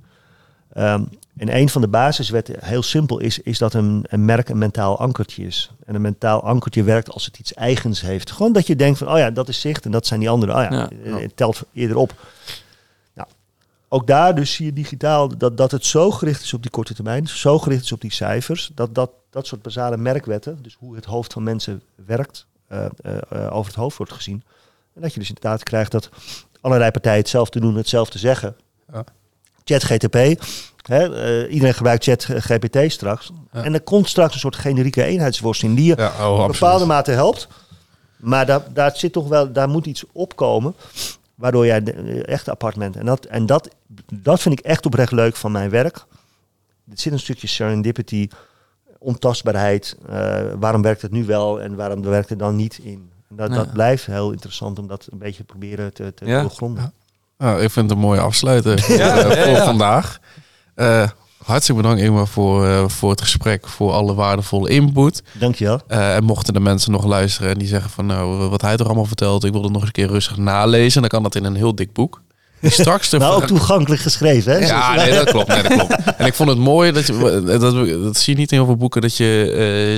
[SPEAKER 3] Um, en een van de basiswetten, heel simpel, is, is dat een, een merk een mentaal ankertje is. En een mentaal ankertje werkt als het iets eigens heeft. Gewoon dat je denkt van, oh ja, dat is zicht en dat zijn die anderen. Oh ja, ja. het telt eerder op ook daar dus zie je digitaal dat, dat het zo gericht is op die korte termijn, zo gericht is op die cijfers, dat dat, dat soort basale merkwetten, dus hoe het hoofd van mensen werkt, uh, uh, over het hoofd wordt gezien. En dat je dus inderdaad krijgt dat allerlei partijen hetzelfde doen, hetzelfde zeggen. Ja. ChatGTP, uh, iedereen gebruikt ChatGPT straks. Ja. En er komt straks een soort generieke eenheidsworsteling die je ja, oh, op bepaalde mate helpt. Maar daar, daar zit toch wel, daar moet iets opkomen. Waardoor jij echt appartement. En, dat, en dat, dat vind ik echt oprecht leuk van mijn werk. Er zit een stukje serendipity, ontastbaarheid. Uh, waarom werkt het nu wel en waarom werkt het dan niet in? En dat, dat blijft heel interessant om dat een beetje proberen te, te doorgronden.
[SPEAKER 2] Ja. ik vind het een mooie afsluiter ja, uh, voor vandaag. Uh, hartstikke bedankt Ingmar voor, uh, voor het gesprek, voor alle waardevolle input.
[SPEAKER 3] Dankjewel.
[SPEAKER 2] Uh, en mochten de mensen nog luisteren en die zeggen van nou, wat hij er allemaal vertelt, ik wil het nog eens een keer rustig nalezen, dan kan dat in een heel dik boek. Straks
[SPEAKER 3] nou, ook toegankelijk geschreven, hè?
[SPEAKER 2] Ja, nee, dat klopt. Nee, dat klopt. En ik vond het mooi, dat, je, dat, dat zie je niet in heel veel boeken, dat je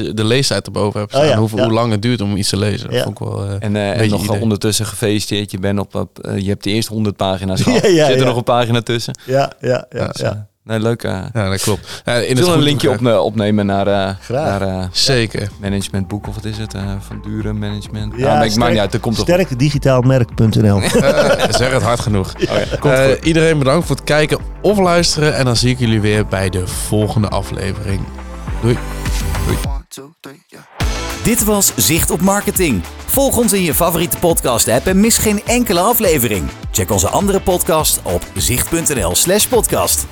[SPEAKER 2] uh, de leestijd erboven hebt staan. Oh ja, hoe, hoe, lang het duurt om iets te lezen. Dat vond ik wel, uh,
[SPEAKER 4] en, uh, en nog idee. ondertussen gefeliciteerd. Je, bent op, op je hebt de eerste 100 pagina's gehad. Zit er nog een pagina tussen?
[SPEAKER 3] Ja, ja, ja. ja.
[SPEAKER 4] Nee, leuk. Uh,
[SPEAKER 2] ja, dat klopt.
[SPEAKER 4] Uh, in het een linkje op, opnemen naar, uh, naar
[SPEAKER 2] Zeker.
[SPEAKER 4] managementboek of wat is het? van dure management. Ja, ik maak niet uit. Er komt
[SPEAKER 3] sterkdigitaalmerk.nl
[SPEAKER 2] Zeg het hard genoeg. Oh, iedereen bedankt voor het kijken of luisteren. En dan zie ik jullie weer bij de volgende aflevering. Doei. Doei.
[SPEAKER 1] Dit was Zicht op Marketing. Volg ons in je favoriete podcast-app en mis geen enkele aflevering. Check onze andere podcast op zicht.nl/podcast.